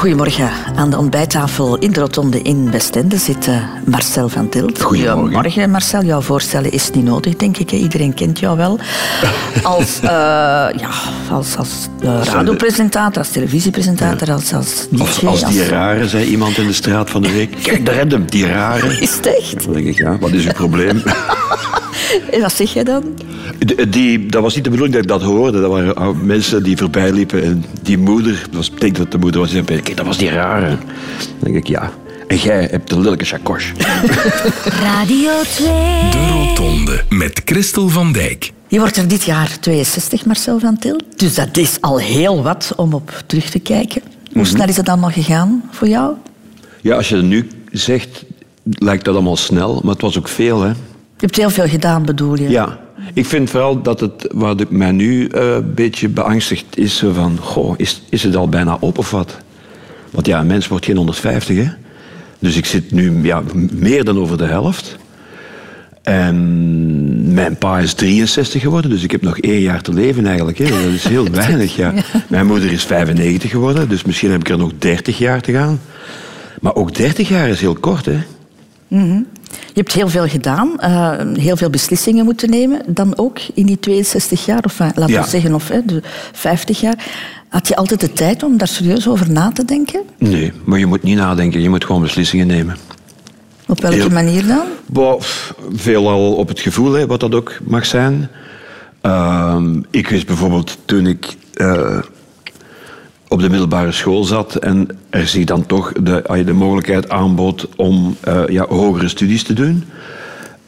Goedemorgen. Aan de ontbijttafel in de Rotonde in Westende zit uh, Marcel van Tilt. Goedemorgen. Marcel. Jouw voorstellen is niet nodig, denk ik. Iedereen kent jou wel. Als, uh, ja, als, als uh, radiopresentator, als televisiepresentator, ja. als, als DJ. Als, als die rare, zei iemand in de straat van de week. Kijk, daar heb die rare. Is het echt? Dan denk ik, ja, wat is uw probleem? En wat zeg jij dan? Die, dat was niet de bedoeling dat ik dat hoorde. Dat waren mensen die voorbij liepen. En die moeder, was, ik denk dat de moeder was, die zei, dat was die rare. Dan denk ik, ja. En jij hebt een lelijke chakos. Radio 2. De Rotonde met Christel van Dijk. Je wordt er dit jaar 62, Marcel van Til. Dus dat is al heel wat om op terug te kijken. Hoe snel is het allemaal gegaan voor jou? Ja, als je het nu zegt, lijkt dat allemaal snel. Maar het was ook veel, hè. Je hebt heel veel gedaan, bedoel je? Ja. Ik vind vooral dat het, wat mij nu uh, een beetje beangstigt, is van, goh, is, is het al bijna op of wat? Want ja, een mens wordt geen 150, hè. Dus ik zit nu ja, meer dan over de helft. En mijn pa is 63 geworden, dus ik heb nog één jaar te leven eigenlijk. Hè. Dat is heel weinig, ja. Mijn moeder is 95 geworden, dus misschien heb ik er nog 30 jaar te gaan. Maar ook 30 jaar is heel kort, hè. Mm Je hebt heel veel gedaan, uh, heel veel beslissingen moeten nemen. Dan ook in die 62 jaar, of laten we ja. zeggen, of hè, de 50 jaar. Had je altijd de tijd om daar serieus over na te denken? Nee, maar je moet niet nadenken. Je moet gewoon beslissingen nemen. Op welke heel, manier dan? Well, veelal op het gevoel, hè, wat dat ook mag zijn. Uh, ik wist bijvoorbeeld toen ik uh, op de middelbare school zat en er zich dan toch de, je de mogelijkheid aanbood om uh, ja, hogere studies te doen,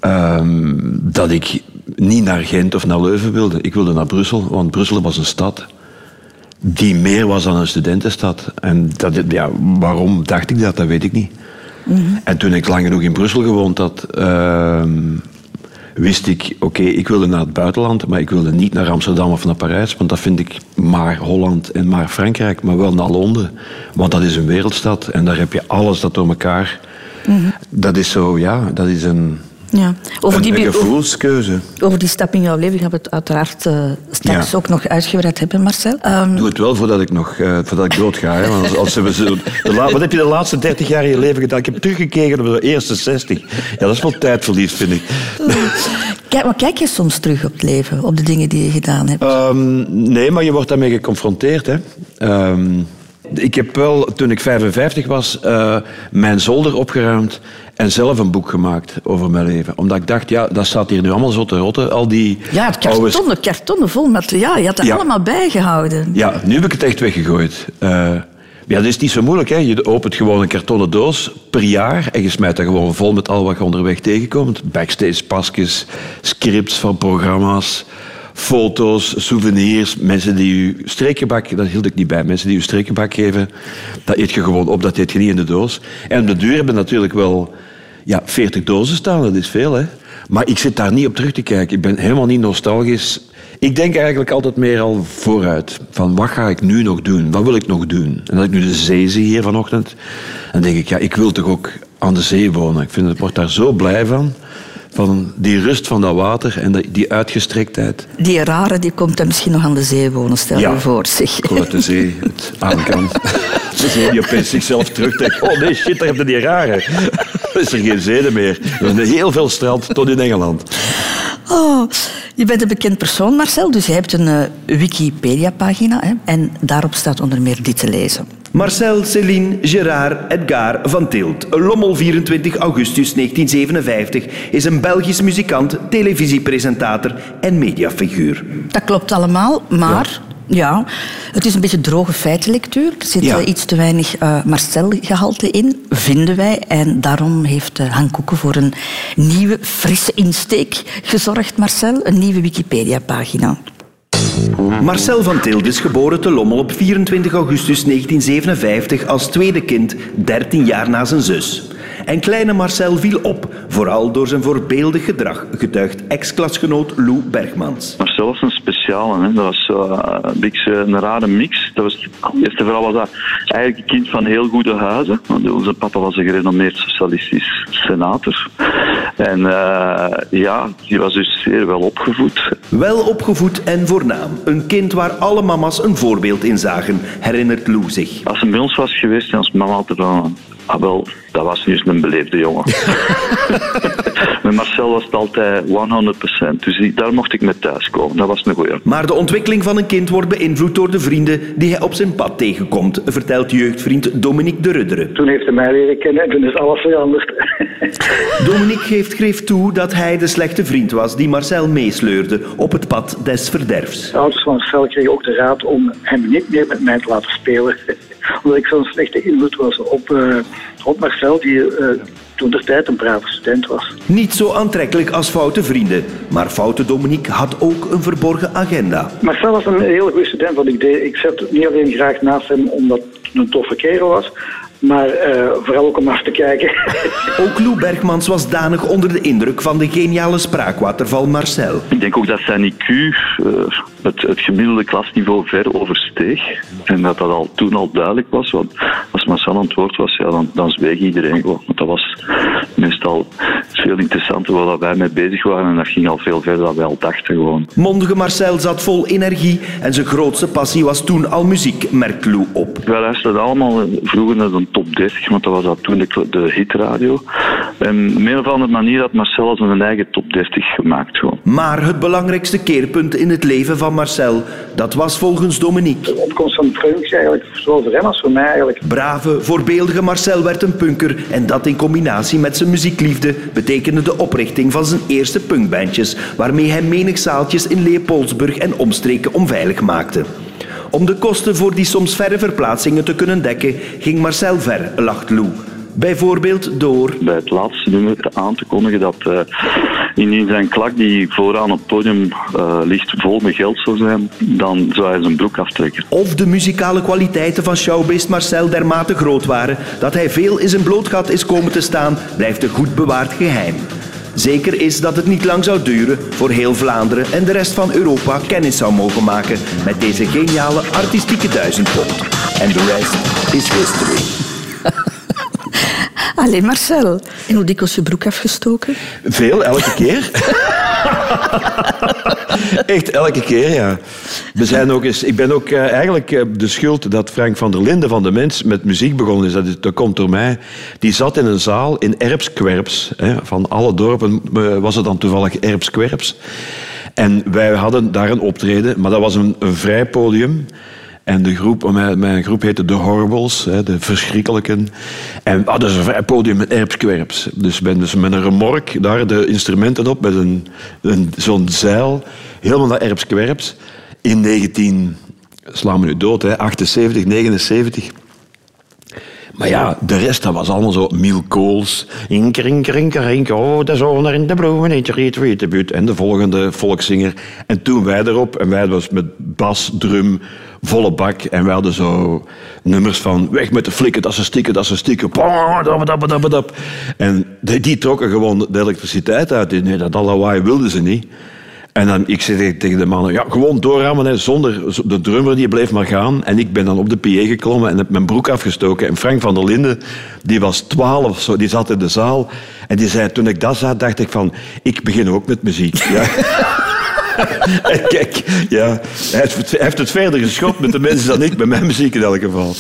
um, dat ik niet naar Gent of naar Leuven wilde. Ik wilde naar Brussel, want Brussel was een stad die meer was dan een studentenstad. En dat, ja, waarom dacht ik dat, dat weet ik niet. Mm -hmm. En toen ik lang genoeg in Brussel gewoond had, uh, wist ik, oké, okay, ik wilde naar het buitenland, maar ik wilde niet naar Amsterdam of naar Parijs, want dat vind ik maar Holland en maar Frankrijk, maar wel naar Londen. Want dat is een wereldstad en daar heb je alles dat door elkaar. Mm -hmm. Dat is zo, ja, dat is een, ja. Over die, een gevoelskeuze. Over die stap in jouw leven gaan we het uiteraard uh, straks ja. ook nog uitgebreid hebben, Marcel. Um... Doe het wel voordat ik, nog, uh, voordat ik dood ga. Hè. Want als, als we zo, wat heb je de laatste 30 jaar in je leven gedaan? Ik heb teruggekeken op de eerste 60. Ja, dat is wel tijdverlies, vind ik. Kijk, maar kijk je soms terug op het leven, op de dingen die je gedaan hebt? Um, nee, maar je wordt daarmee geconfronteerd. Hè. Um, ik heb wel, toen ik 55 was, uh, mijn zolder opgeruimd en zelf een boek gemaakt over mijn leven. Omdat ik dacht, ja, dat staat hier nu allemaal zo te rotten. Al die ja, het kartonnen, oude... kartonnen vol materiaal. Je had dat ja. allemaal bijgehouden. Ja, nu heb ik het echt weggegooid. Uh, ja, dat is niet zo moeilijk. Hè. Je opent gewoon een kartonnen doos per jaar en je smijt dat gewoon vol met al wat je onderweg tegenkomt. Backstage pasjes, scripts van programma's, foto's, souvenirs. Mensen die je streekgebak, dat hield ik niet bij, mensen die je streekgebak geven, dat eet je gewoon op, dat eet je niet in de doos. En op de duur hebben natuurlijk wel ja, 40 dozen staan, dat is veel. Hè. Maar ik zit daar niet op terug te kijken. Ik ben helemaal niet nostalgisch. Ik denk eigenlijk altijd meer al vooruit. Van wat ga ik nu nog doen? Wat wil ik nog doen? En dat ik nu de zee zie hier vanochtend, dan denk ik, ja, ik wil toch ook aan de zee wonen. Ik vind, ik word daar zo blij van. Van die rust van dat water en die uitgestrektheid. Die rare die komt dan misschien nog aan de zee wonen, stel ja. je voor. Zeg. Ik hoor de zee, het aankan. Ze zee die opeens zichzelf terugtrekt. Oh nee, shit, daar heb je die rare. Dan is er geen zee meer. Er is heel veel strand tot in Engeland. Oh, je bent een bekend persoon, Marcel, dus je hebt een uh, Wikipedia-pagina. Hè, en daarop staat onder meer dit te lezen. Marcel Céline Gerard Edgar van Tilt, Lommel 24 augustus 1957, is een Belgisch muzikant, televisiepresentator en mediafiguur. Dat klopt allemaal, maar ja, het is een beetje droge feitenlectuur. Er zit Ja. uh, iets te weinig uh, Marcel-gehalte in, vinden wij. En daarom heeft uh, Han Koeken voor een nieuwe, frisse insteek gezorgd, Marcel. Een nieuwe Wikipedia-pagina. Marcel van Tilt is geboren te Lommel op 24 augustus 1957 als tweede kind, 13 jaar na zijn zus. En kleine Marcel viel op, vooral door zijn voorbeeldig gedrag, getuigt ex-klasgenoot Lou Bergmans. Marcel was een hè. dat was zo, uh, een, beetje een rare mix. Dat was, eerst en vooral was dat eigenlijk een kind van heel goede huizen. Want onze papa was een gerenommeerd socialistisch senator. En uh, ja, die was dus zeer wel opgevoed. Wel opgevoed en voornaam. Een kind waar alle mama's een voorbeeld in zagen, herinnert Lou zich. Als hij bij ons was geweest en als mama altijd van... Ah wel, dat was nu eens een beleefde jongen. Met Marcel was het altijd 100%. Dus daar mocht ik mee thuiskomen. Dat was een goeie. Maar de ontwikkeling van een kind wordt beïnvloed door de vrienden die hij op zijn pad tegenkomt, vertelt jeugdvriend Dominique de Rudderen. Toen heeft hij mij leren kennen en toen is alles veranderd. Dominique geeft greef toe dat hij de slechte vriend was die Marcel meesleurde op het pad des verderfs. De ouders van Marcel kregen ook de raad om hem niet meer met mij te laten spelen. Omdat ik zo'n slechte invloed was op, uh, op Marcel, die uh, toen de tijd een brave student was. Niet zo aantrekkelijk als foute vrienden, maar foute Dominique had ook een verborgen agenda. Marcel was een hele goede student, want ik, deed, ik zat niet alleen graag naast hem omdat het een toffe kerel was, maar uh, vooral ook om af te kijken. ook Lou Bergmans was danig onder de indruk van de geniale spraakwaterval Marcel. Ik denk ook dat zijn IQ uh, het, het, gemiddelde klasniveau ver oversteeg. En dat dat al toen al duidelijk was. Want als Marcel aan het woord was, ja, dan, dan zweeg iedereen gewoon. Want dat was meestal veel interessanter waar wij mee bezig waren. En dat ging al veel verder dan wij al dachten gewoon. Mondige Marcel zat vol energie en zijn grootste passie was toen al muziek, merkt Lou op. Wij luisterden allemaal vroeger naar de top 30, want dat was dat toen de, de hitradio. En op een of andere manier had Marcel als een eigen top 30 gemaakt. Gewoon. Maar het belangrijkste keerpunt in het leven van Marcel, dat was volgens Dominique. De opkomst van Preux eigenlijk, zowel voor hem als voor mij eigenlijk. Brave, voorbeeldige Marcel werd een punker en dat in combinatie met zijn muziekliefde betekende de oprichting van zijn eerste punkbandjes, waarmee hij menig zaaltjes in Leopoldsburg en omstreken onveilig maakte. Om de kosten voor die soms verre verplaatsingen te kunnen dekken, ging Marcel ver, lacht Lou. Bijvoorbeeld door... Bij het laatste nummer aan te kondigen dat uh, indien zijn klak die vooraan op het podium uh, ligt vol met geld zou zijn, dan zou hij zijn broek aftrekken. Of de muzikale kwaliteiten van showbeest Marcel dermate groot waren dat hij veel in zijn blootgat is komen te staan, blijft een goed bewaard geheim. Zeker is dat het niet lang zou duren voor heel Vlaanderen en de rest van Europa kennis zou mogen maken met deze geniale artistieke duizendpot. En de rest is history. Allee, Marcel. En hoe dikwijls je broek afgestoken? Veel, elke keer. Echt elke keer, ja. We zijn ook eens, ik ben ook uh, eigenlijk uh, de schuld dat Frank van der Linden van de Mens met muziek begonnen is. Dat, is, dat komt door mij. Die zat in een zaal in Erpskwerps. Hè, van alle dorpen uh, was het dan toevallig Erpskwerps. En wij hadden daar een optreden, maar dat was een, een vrij podium. En de groep, mijn, groep heette The Horribles, de verschrikkelijken. En ah, dat is een podium met erpskwerps. Dus dus met een remork daar de instrumenten op, met een, een, zo'n zeil, helemaal naar erpskwerps. In 19, slaan we nu dood, hè, 78, 79. Maar ja, de rest, dat was allemaal zo Miel Kools. Inkering, kring, kring, oh, de zon er in de bloemen. En de volgende volkszinger. En toen wij erop, en wij was met bas, drum, volle bak. En wij hadden zo nummers van weg met de flikken, dat ze stikken, dat ze stikken. En die trokken gewoon de elektriciteit uit. Nee, dat lawaai wilden ze niet. En dan, ik zei tegen de mannen, ja, gewoon doorrammen, zonder de drummer, die bleef maar gaan. En ik ben dan op de PA geklommen en heb mijn broek afgestoken. En Frank van der Linden, die was twaalf, zo, die zat in de zaal. En die zei, toen ik dat zag, dacht ik van, ik begin ook met muziek. Ja. kijk, ja, hij heeft, hij heeft het verder geschopt met de mensen dan ik, met mijn muziek in elk geval.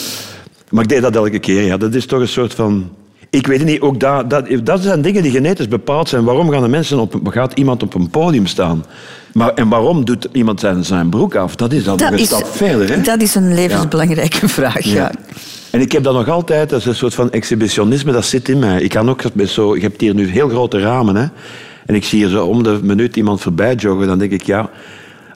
Maar ik deed dat elke keer, ja. Dat is toch een soort van... Ik weet het niet, ook dat, dat, dat zijn dingen die genetisch bepaald zijn. Waarom gaan de mensen op, gaat iemand op een podium staan? Maar, en waarom doet iemand zijn, zijn broek af? Dat is dan dat een is, stap verder. Hè? Dat is een levensbelangrijke ja. vraag, ja. ja. En ik heb dat nog altijd, dat is een soort van exhibitionisme, dat zit in mij. Ik kan ook met zo, je hebt hier nu heel grote ramen, hè. En ik zie hier zo om de minuut iemand voorbij joggen, dan denk ik, ja...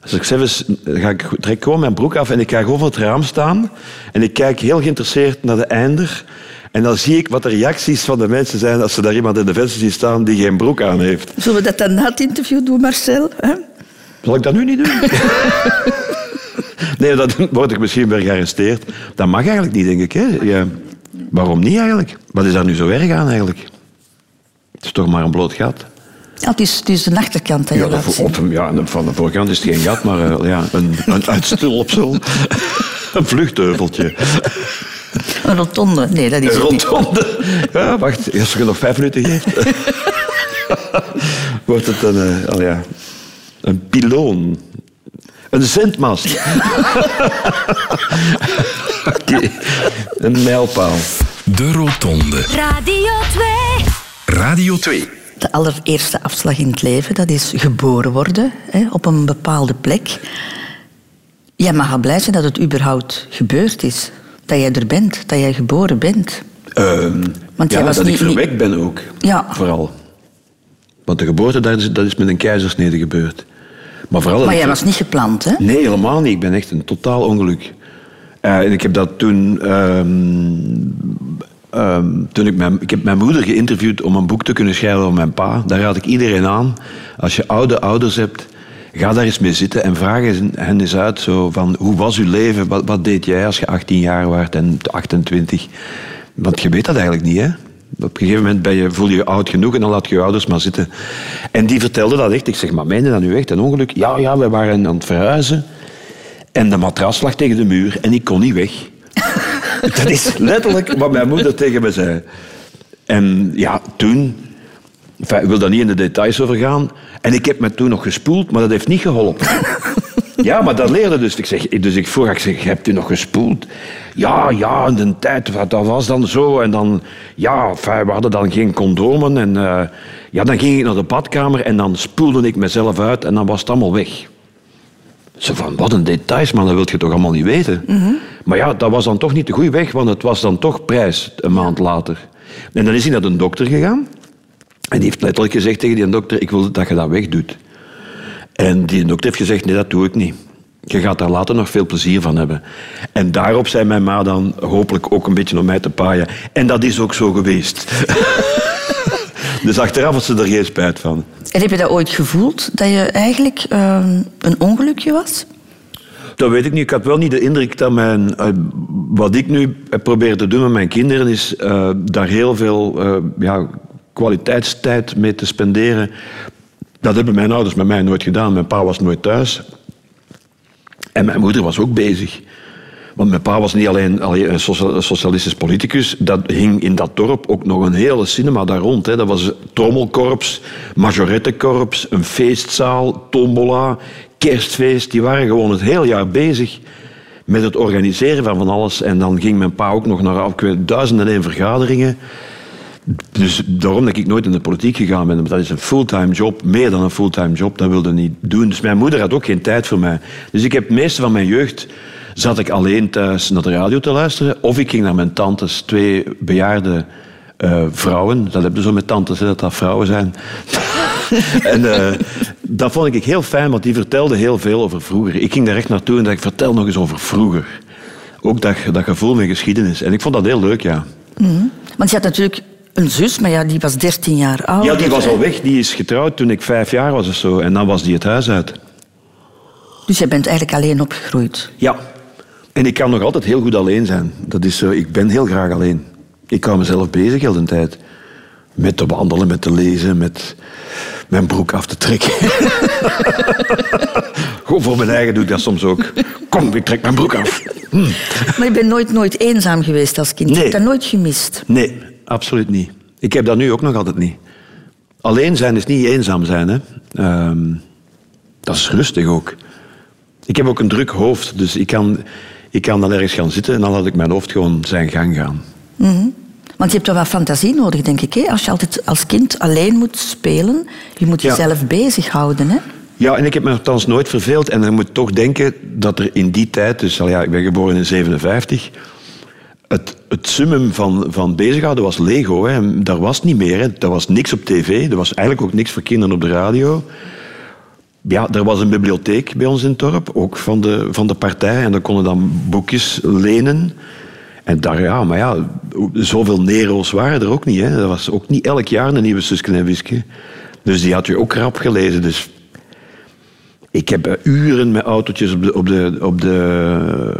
Als ik zelfs, ga ik trek gewoon mijn broek af en ik ga gewoon voor het raam staan. En ik kijk heel geïnteresseerd naar de einder. En dan zie ik wat de reacties van de mensen zijn als ze daar iemand in de venster zien staan die geen broek aan heeft. Zullen we dat dan na het interview doen, Marcel? Hè? Zal ik dat nu niet doen? nee, dan word ik misschien weer gearresteerd. Dat mag eigenlijk niet, denk ik. Hè? Ja. Waarom niet eigenlijk? Wat is daar nu zo erg aan eigenlijk? Het is toch maar een bloot gat. Ja, het, is, het is de achterkant je Ja, de, op, ja, van de voorkant is het geen gat, maar eh, ja, een, een uitstulpsel. een vluchtheuveltje. Een rotonde. Nee, dat is Een rotonde. Ja, wacht, als je nog vijf minuten geeft. Wordt het een, eh, al ja, een piloon. Een zendmast. Oké, een mijlpaal. De Rotonde. Radio 2. Radio 2. De allereerste afslag in het leven, dat is geboren worden hè, op een bepaalde plek. Jij mag al blij zijn dat het überhaupt gebeurd is. Dat jij er bent, dat jij geboren bent. Ehm, Want ja, jij was dat niet- ik verwekt ben ook. Ja. Vooral. Want de geboorte, dat is, dat is met een keizersnede gebeurd. Maar vooral... Maar ik- jij was niet gepland, hè? Nee, helemaal niet. Ik ben echt een totaal ongeluk. Eh, en ik heb dat toen... ehm, ehm, toen ik, mijn, ik heb mijn moeder geïnterviewd om een boek te kunnen schrijven over mijn pa. Daar raad ik iedereen aan. Als je oude ouders hebt, ga daar eens mee zitten en vraag hen eens uit. Zo van, hoe was uw leven? Wat, deed jij als je 18 jaar was en 28? Want je weet dat eigenlijk niet, hè? Op een gegeven moment ben je, voel je je oud genoeg en dan laat je je ouders maar zitten. En die vertelde dat echt. Ik zeg, maar meende dat nu echt een ongeluk? Ja, ja, we waren aan het verhuizen. En de matras lag tegen de muur en ik kon niet weg. dat is letterlijk wat mijn moeder tegen me zei. En ja, toen... Ik wil daar niet in de details over gaan. En ik heb me toen nog gespoeld, maar dat heeft niet geholpen. Ja, maar dat leerde dus. Ik zeg, dus ik vroeg, ik zeg, hebt u nog gespoeld? Ja, ja, in de tijd, dat was dan zo. En dan, ja, we hadden dan geen condomen. En eh, ja, dan ging ik naar de badkamer en dan spoelde ik mezelf uit en dan was het allemaal weg. Zo van, wat een details, man, dat wil je toch allemaal niet weten. Maar ja, dat was dan toch niet de goede weg, want het was dan toch prijs een maand later. En dan is hij naar de dokter gegaan. En die heeft letterlijk gezegd tegen die dokter, ik wil dat je dat wegdoet. En die dokter heeft gezegd, nee, dat doe ik niet. Je gaat daar later nog veel plezier van hebben. En daarop zei mijn ma dan hopelijk ook een beetje om mij te paaien. En dat is ook zo geweest. dus achteraf had ze er geen spijt van. En heb je dat ooit gevoeld, dat je eigenlijk ehm, een ongelukje was? Dat weet ik niet. Ik had wel niet de indruk dat mijn... eh, wat ik nu heb proberen te doen met mijn kinderen... is eh, daar heel veel eh, ja, kwaliteitstijd mee te spenderen. Dat hebben mijn ouders met mij nooit gedaan. Mijn pa was nooit thuis. En mijn moeder was ook bezig. Want mijn pa was niet alleen, een socia- een socialistisch politicus. Dat hing in dat dorp ook nog een hele cinema daar rond. Hè. Dat was trommelkorps, majorettekorps, een feestzaal, tombola, kerstfeest. Die waren gewoon het hele jaar bezig met het organiseren van van alles. En dan ging mijn pa ook nog naar duizenden en vergaderingen. Dus daarom dat ik nooit in de politiek gegaan ben. Dat is een fulltime job, meer dan een fulltime job. Dat wilde niet doen. Dus mijn moeder had ook geen tijd voor mij. Dus ik heb het meeste van mijn jeugd zat ik alleen thuis naar de radio te luisteren. Of ik ging naar mijn tantes, twee bejaarde eh, vrouwen. Dat heb je zo met tantes, hè, dat dat vrouwen zijn. en eh, dat vond ik heel fijn, want die vertelden heel veel over vroeger. Ik ging daar echt naartoe en dacht, vertel nog eens over vroeger. Ook dat, dat gevoel met geschiedenis. En ik vond dat heel leuk, ja. Want je had natuurlijk een zus, maar ja, die was 13 jaar oud. Ja, die was al weg. Die is getrouwd toen ik vijf jaar was of zo. En dan was die het huis uit. Dus je bent eigenlijk alleen opgegroeid. Ja. En ik kan nog altijd heel goed alleen zijn. Dat is zo, ik ben heel graag alleen. Ik hou mezelf bezig heel de tijd. Met te wandelen, met te lezen, met mijn broek af te trekken. Gewoon voor mijn eigen doe ik dat soms ook. Kom, ik trek mijn broek af. Hm. Maar je bent nooit, nooit eenzaam geweest als kind. Je Nee. hebt dat nooit gemist. Nee, absoluut niet. Ik heb dat nu ook nog altijd niet. Alleen zijn is niet eenzaam zijn. Hè. Ehm, dat is rustig ook. Ik heb ook een druk hoofd, dus ik kan, ik kan dan ergens gaan zitten en dan laat ik mijn hoofd gewoon zijn gang gaan. Want je hebt toch wel fantasie nodig, denk ik. Hè? Als je altijd als kind alleen moet spelen, je moet Ja. jezelf bezighouden. Hè? Ja, en ik heb me althans nooit verveeld. En je moet toch denken dat er in die tijd, dus al ja, ik ben geboren in 57, het, het summum van, van bezighouden was Lego. Hè. Daar was niet meer. Hè. Er was niks op tv. Er was eigenlijk ook niks voor kinderen op de radio. Ja, er was een bibliotheek bij ons in het dorp, ook van de, van de partij. En daar konden dan boekjes lenen. En daar, ja, maar ja, zoveel Nero's waren er ook niet. Hè. Er was ook niet elk jaar een nieuwe Suske en Wiske. Dus die had je ook rap gelezen. Dus ik heb eh, uren met autootjes op de, op de, op de,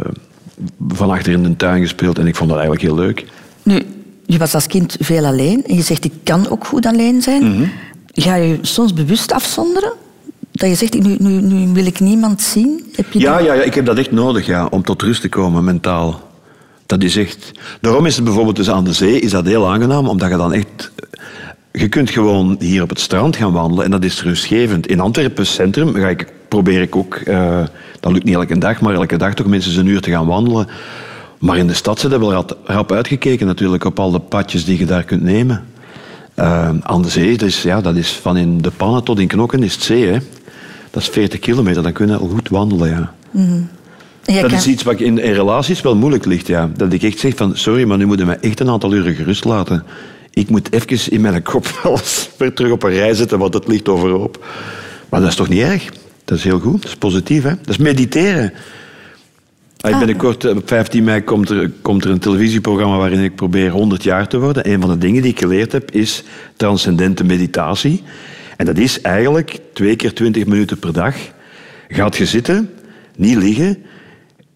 van achter in de tuin gespeeld. En ik vond dat eigenlijk heel leuk. Nu, je was als kind veel alleen en je zegt ik kan ook goed alleen zijn. Mhm. Ga je soms bewust afzonderen? Dat je zegt, nu, nu, nu wil ik niemand zien? Heb je Ja, dat? ja, ja, ik heb dat echt nodig ja, om tot rust te komen, mentaal. Dat is echt... Daarom is het bijvoorbeeld dus aan de zee is dat heel aangenaam, omdat je dan echt... Je kunt gewoon hier op het strand gaan wandelen en dat is rustgevend. In Antwerpen centrum ga ik, probeer ik ook, eh, dat lukt niet elke dag, maar elke dag toch minstens een uur te gaan wandelen. Maar in de stad zit er wel rap uitgekeken natuurlijk op al de padjes die je daar kunt nemen. Eh, aan de zee, dus, ja, dat is van in de pannen tot in knokken is het zee. Hè. Dat is 40 kilometer, dan kun je al goed wandelen. Ja. Jij Dat kan- is iets wat in, in relaties wel moeilijk ligt. Ja. Dat ik echt zeg van, sorry, maar nu moeten we mij echt een aantal uren gerust laten. Ik moet even in mijn kop wel weer terug op een rij zetten, want het ligt overhoop. Maar dat is toch niet erg? Dat is heel goed, dat is positief. Hè? Dat is mediteren. Ah, Binnenkort, eh, op 15 mei, komt er, komt er een televisieprogramma waarin ik probeer 100 jaar te worden. Een van de dingen die ik geleerd heb, is transcendente meditatie. En dat is eigenlijk twee keer 20 minuten per dag. Gaat je zitten, niet liggen,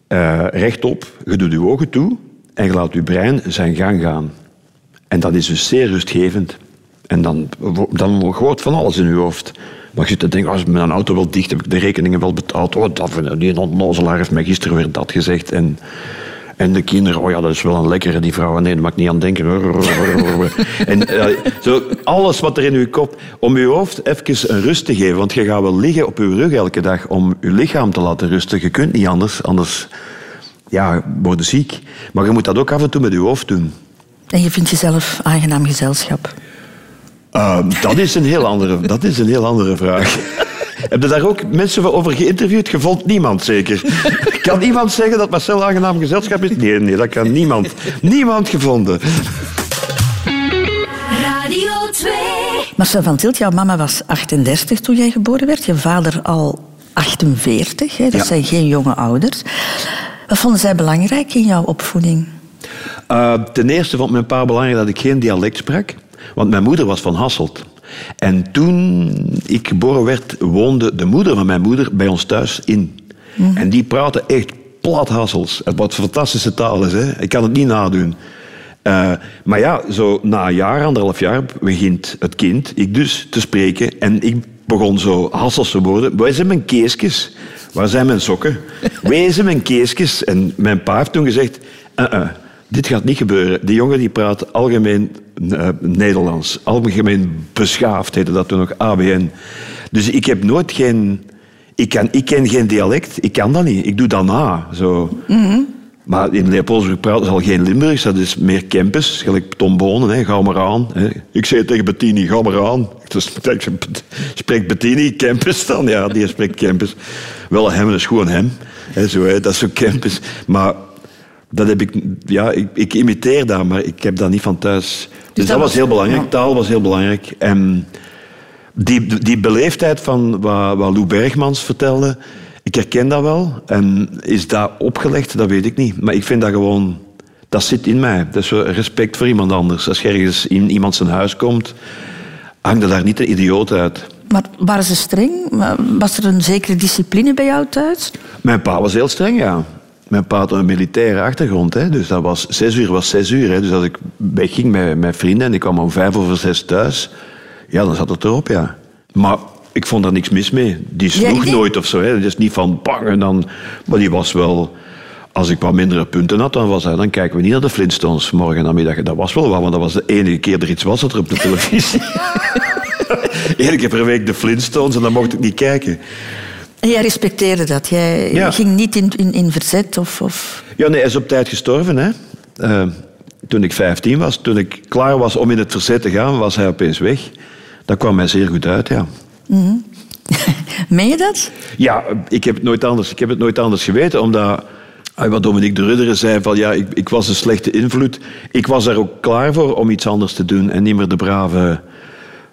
eh, rechtop, je doet je ogen toe en je laat je brein zijn gang gaan. En dat is dus zeer rustgevend. En dan, dan gooit van alles in je hoofd. Maar je te denken, als mijn auto wel dicht, heb ik de rekeningen wel betaald. Oh, dat, die onnozelaar heeft mij gisteren weer dat gezegd. En, en de kinderen, oh ja, dat is wel een lekkere, die vrouw. Nee, daar mag ik niet aan denken. en eh, zo, alles wat er in je kop... Om je hoofd even een rust te geven. Want je gaat wel liggen op je rug elke dag om je lichaam te laten rusten. Je kunt niet anders, anders ja, worden ziek. Maar je moet dat ook af en toe met je hoofd doen. En je vindt jezelf aangenaam gezelschap. Uh, dat, is een heel andere, dat is een heel andere vraag. Heb je daar ook mensen over geïnterviewd? Je vond niemand zeker. Kan iemand zeggen dat Marcel aangenaam gezelschap is? Nee, nee, dat kan niemand. Niemand gevonden. Radio 2. Marcel van Tilt, jouw mama was 38 toen jij geboren werd. Je vader al 48. Hè? Dat Ja. zijn geen jonge ouders. Wat vonden zij belangrijk in jouw opvoeding? Uh, ten eerste vond mijn pa belangrijk dat ik geen dialect sprak. Want mijn moeder was van Hasselt. En toen ik geboren werd, woonde de moeder van mijn moeder bij ons thuis in. En die praatte echt plat Hassels. Wat fantastische taal is, hè? Ik kan het niet nadoen. Uh, maar ja, zo na een jaar, anderhalf jaar, begint het kind, ik dus, te spreken. En ik begon zo Hasselse woorden. Waar zijn mijn keesjes? Waar zijn mijn sokken? Waar zijn mijn keesjes? En mijn pa heeft toen gezegd... Uh-uh, dit gaat niet gebeuren. Die jongen die praat algemeen uh, Nederlands. Algemeen beschaafd heette dat toen nog, ABN. Dus ik heb nooit geen... Ik, kan, ik ken geen dialect. Ik kan dat niet. Ik doe dat na. Zo. Maar in Leopoldsburg praten ze al geen Limburgs. Dat is meer Kempis. Gelijk Tom Bonen. Hè. Ga maar aan. Hè. Ik zei tegen Bettini, ga maar aan. Dus spreekt Bettini Kempis dan? Ja, die spreekt Kempis. Wel, hem is gewoon hem. Hè, zo, hè. Dat is zo Kempis. Maar dat heb ik, ja, ik, ik, imiteer dat, maar ik heb dat niet van thuis. Dus, dus dat, dat, was heel belangrijk. Ja. Taal was heel belangrijk. En die, die beleefdheid van wat, wat Lou Bergmans vertelde, ik herken dat wel. En is dat opgelegd? Dat weet ik niet. Maar ik vind dat gewoon, dat zit in mij. Dat is respect voor iemand anders. Als je ergens in iemand zijn huis komt, hangt er daar niet de idioot uit. Maar waren ze streng? Was er een zekere discipline bij jou thuis? Mijn pa was heel streng, ja. Mijn pa had een militaire achtergrond. Hè. Dus dat was, zes uur was zes uur. Hè. Dus als ik wegging met, met vrienden en ik kwam om vijf over zes thuis... Ja, dan zat het erop, ja. Maar ik vond daar niks mis mee. Die sloeg ja, nooit of zo. Hè. Het is niet van bang en dan... Maar die was wel... Als ik wat mindere punten had, dan, was hij, dan kijken we niet naar de Flintstones morgen namiddag. Dat was wel wat, want dat was de enige keer er iets was dat er op de televisie. Eén keer per week de Flintstones en dan mocht ik niet kijken. En jij respecteerde dat? Jij ja. ging niet in, in, in verzet? Of, of, Ja, nee, hij is op tijd gestorven. Hè. Uh, toen ik 15 was, toen ik klaar was om in het verzet te gaan, was hij opeens weg. Dat kwam mij zeer goed uit, ja. Mm -hmm. Meen je dat? Ja, ik heb het nooit anders, ik heb het nooit anders geweten, omdat... Wat Dominique de Rudderen zei, van ja, ik, ik was een slechte invloed. Ik was daar ook klaar voor om iets anders te doen en niet meer de brave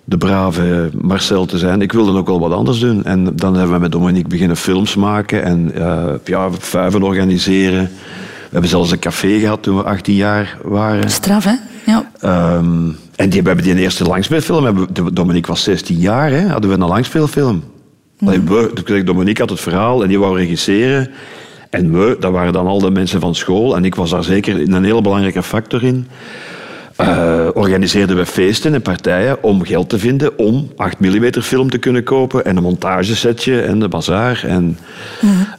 de brave Marcel te zijn. Ik wilde ook wel wat anders doen. En dan hebben we met Dominique beginnen films maken en uh, ja, vuiven organiseren. We hebben zelfs een café gehad toen we 18 jaar waren. Straf, hè? Ja. Um, en die, we hebben die eerste langspeelfilm, Dominique was 16 jaar, hè, hadden we een langspeelfilm. Mm. Dominique had het verhaal en die wou regisseren. En we, dat waren dan al de mensen van school. En ik was daar zeker een hele belangrijke factor in. Uh, organiseerden we feesten en partijen om geld te vinden om 8 mm film te kunnen kopen en een montagesetje en de bazaar. En,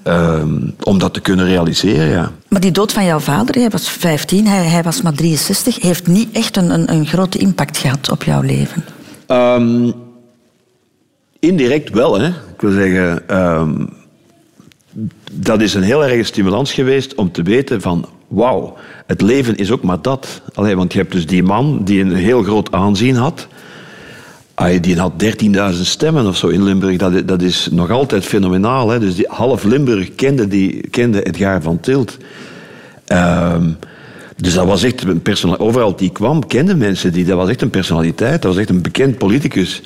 uh, om dat te kunnen realiseren, ja. Maar die dood van jouw vader, hij was 15, hij, hij was maar 63, heeft niet echt een, een, een grote impact gehad op jouw leven? Um, indirect wel, hè. Ik wil zeggen, um, dat is een heel erg stimulans geweest om te weten van wauw, het leven is ook maar dat. Allee, want je hebt dus die man die een heel groot aanzien had. Die had 13.000 stemmen of zo in Limburg. Dat, dat is nog altijd fenomenaal. Hè? Dus die, half Limburg kende, die, kende Edgar van Tilt. Um, dus dat was echt een personaliteit. Overal die kwam, kenden mensen die. Dat was echt een personaliteit. Dat was echt een bekend politicus.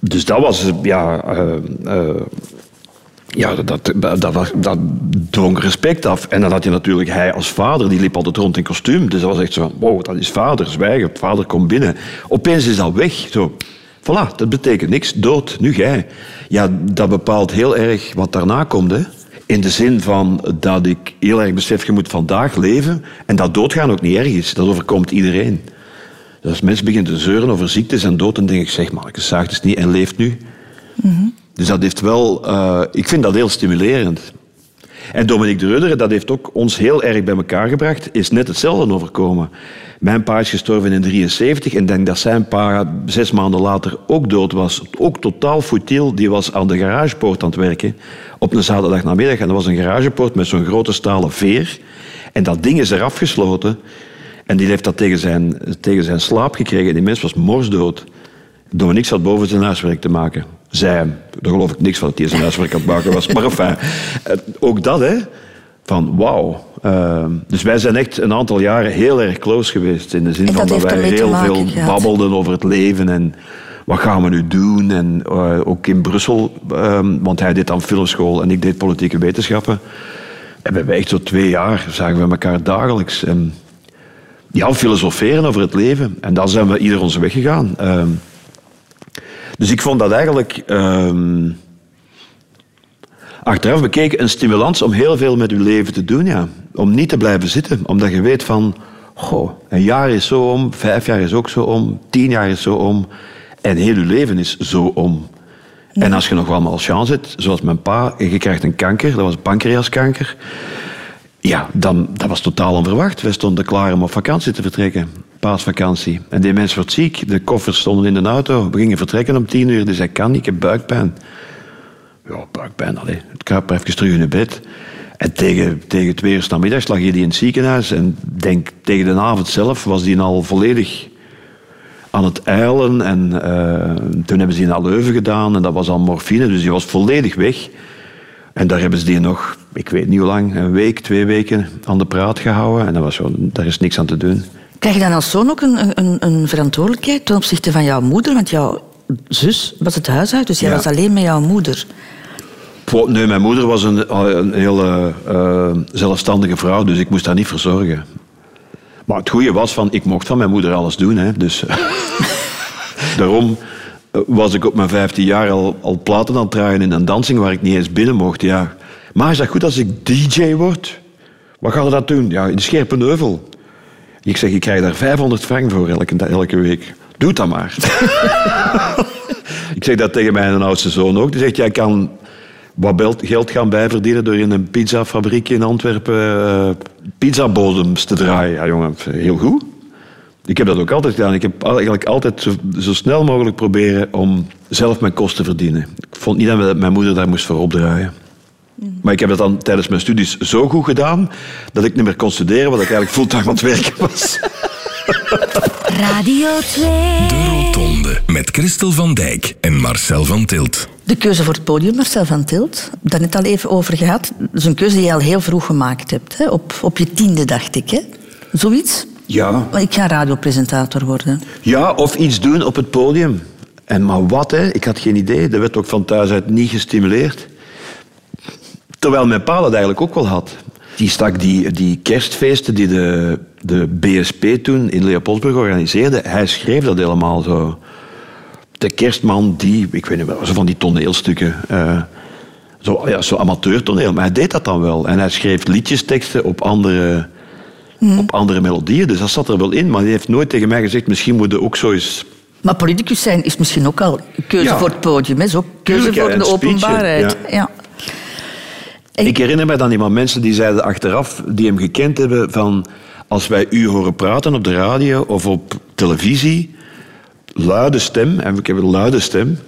Dus dat was ja, uh, uh, ja, dat, dat, dat, dat respect af. En dan had je natuurlijk hij als vader, die liep altijd rond in kostuum. Dus dat was echt zo wow, dat is vader, zwijgen, vader komt binnen. Opeens is dat weg. Zo, voilà, dat betekent niks, dood, nu jij. Ja, dat bepaalt heel erg wat daarna komt, hè. In de zin van dat ik heel erg besef, je moet vandaag leven. En dat doodgaan ook niet erg is. Dat overkomt iedereen. Dus als mensen beginnen te zeuren over ziektes en dood, dan denk ik, zeg maar, ik zaagt het niet en leeft nu. Mm dus dat heeft wel... Uh, ik vind dat heel stimulerend. En Dominique de Rudder, dat heeft ook ons heel erg bij elkaar gebracht, is net hetzelfde overkomen. Mijn pa is gestorven in 73 en denk dat zijn pa zes maanden later ook dood was. Ook totaal futiel. Die was aan de garagepoort aan het werken op een zaterdag namiddag. En dat was een garagepoort met zo'n grote stalen veer. En dat ding is eraf gesloten. En die heeft dat tegen zijn, tegen zijn slaap gekregen. Die mens was morsdood. Dominique zat boven zijn huiswerk te maken zij, daar geloof ik niks van dat hij zijn huiswerk aan het maken was. Maar enfin, eh, ook dat, hè. Van wauw. Uh, dus wij zijn echt een aantal jaren heel erg close geweest. In de zin van dat wij heel veel babbelden over het leven en wat gaan we nu doen. En uh, ook in Brussel, uh, want hij deed aan filmschool en ik deed politieke wetenschappen. En wij echt zo twee jaar zagen we elkaar dagelijks. En ja, filosoferen over het leven. En dan zijn we ieder onze weg gegaan. Ehm, dus ik vond dat eigenlijk, um, achteraf bekeken, een stimulans om heel veel met uw leven te doen. Ja. Om niet te blijven zitten, omdat je weet van, goh, een jaar is zo om, vijf jaar is ook zo om, tien jaar is zo om. En heel uw leven is zo om. En als je nog wel maar chance hebt, zoals mijn pa, en je krijgt een kanker, dat was een pancreaskanker. Ja, dan, dat was totaal onverwacht. Wij stonden klaar om op vakantie te vertrekken paasvakantie. En die mens wordt ziek, de koffers stonden in de auto. We gingen vertrekken om tien uur, dus hij kan niet, ik heb buikpijn. Ja, buikpijn, allee. Het kruip even terug in het bed. En tegen, tegen twee uur namiddags lag je die in het ziekenhuis. En denk, tegen de avond zelf was die al volledig aan het eilen. En uh, toen hebben ze die naar Leuven gedaan. En dat was al morfine, dus die was volledig weg. En daar hebben ze die nog, ik weet niet hoe lang, een week, twee weken aan de praat gehouden. En dat was zo, daar is niks aan te doen. Krijg je dan als zoon ook een, een, een verantwoordelijkheid ten opzichte van jouw moeder? Want jouw zus was het huishouden, dus jij was alleen met jouw moeder. Nee, mijn moeder was een, een hele uh, zelfstandige vrouw, dus ik moest haar niet verzorgen. Maar het goede was van, ik mocht van mijn moeder alles doen. Hè, dus daarom eh, was ik op mijn 15 jaar al, al platen aan het draaien in een dansing waar ik niet eens binnen mocht. Ja. Maar is dat goed als ik DJ word? Wat gaan we dat doen? Ja, in Scherpenheuvel. Ik zeg, ik krijg daar 500 frank voor elke, elke week. Doe dat maar. ik zeg dat tegen mijn oudste zoon ook. Die zegt, jij kan wat geld gaan bijverdienen door in een pizzafabriek in Antwerpen uh, pizzabodems te draaien. Ja, jongen, heel goed. Ik heb dat ook altijd gedaan. Ik heb eigenlijk altijd zo, zo, snel mogelijk proberen om zelf mijn kosten te verdienen. Ik vond niet dat mijn moeder daar moest voor opdraaien. Maar ik heb dat dan tijdens mijn studies zo goed gedaan dat ik niet meer kon studeren, wat ik eigenlijk fulltime aan het werken was. Radio 2. De Rotonde met Christel van Dijk en Marcel van Tilt. De keuze voor het podium, Marcel van Tilt, daar net al even over gehad. Dat is een keuze die je al heel vroeg gemaakt hebt. Hè? Op, op je tiende, dacht ik. Hè? Zoiets? Ja. Ik ga radiopresentator worden. Ja, of iets doen op het podium. En maar wat, hè? ik had geen idee. Dat werd ook van thuis uit niet gestimuleerd. Terwijl mijn pa dat eigenlijk ook wel had. Die stak die, die kerstfeesten die de, de BSP toen in Leopoldsburg organiseerde, hij schreef dat helemaal zo. De kerstman die, ik weet niet zo van die toneelstukken. Uh, zo, ja, zo amateurtoneel, maar hij deed dat dan wel. En hij schreef liedjesteksten op andere op andere melodieën. Dus dat zat er wel in. Maar hij heeft nooit tegen mij gezegd, misschien moet je ook zo eens... Maar politicus zijn is misschien ook al keuze Ja. voor het podium. Hè? Zo keuze Tuurlijk, voor de openbaarheid. ja. Ja. En- Ik herinner me dan iemand mensen die zeiden achteraf, die hem gekend hebben, van als wij u horen praten op de radio of op televisie, luide stem, en ik heb een luide stem,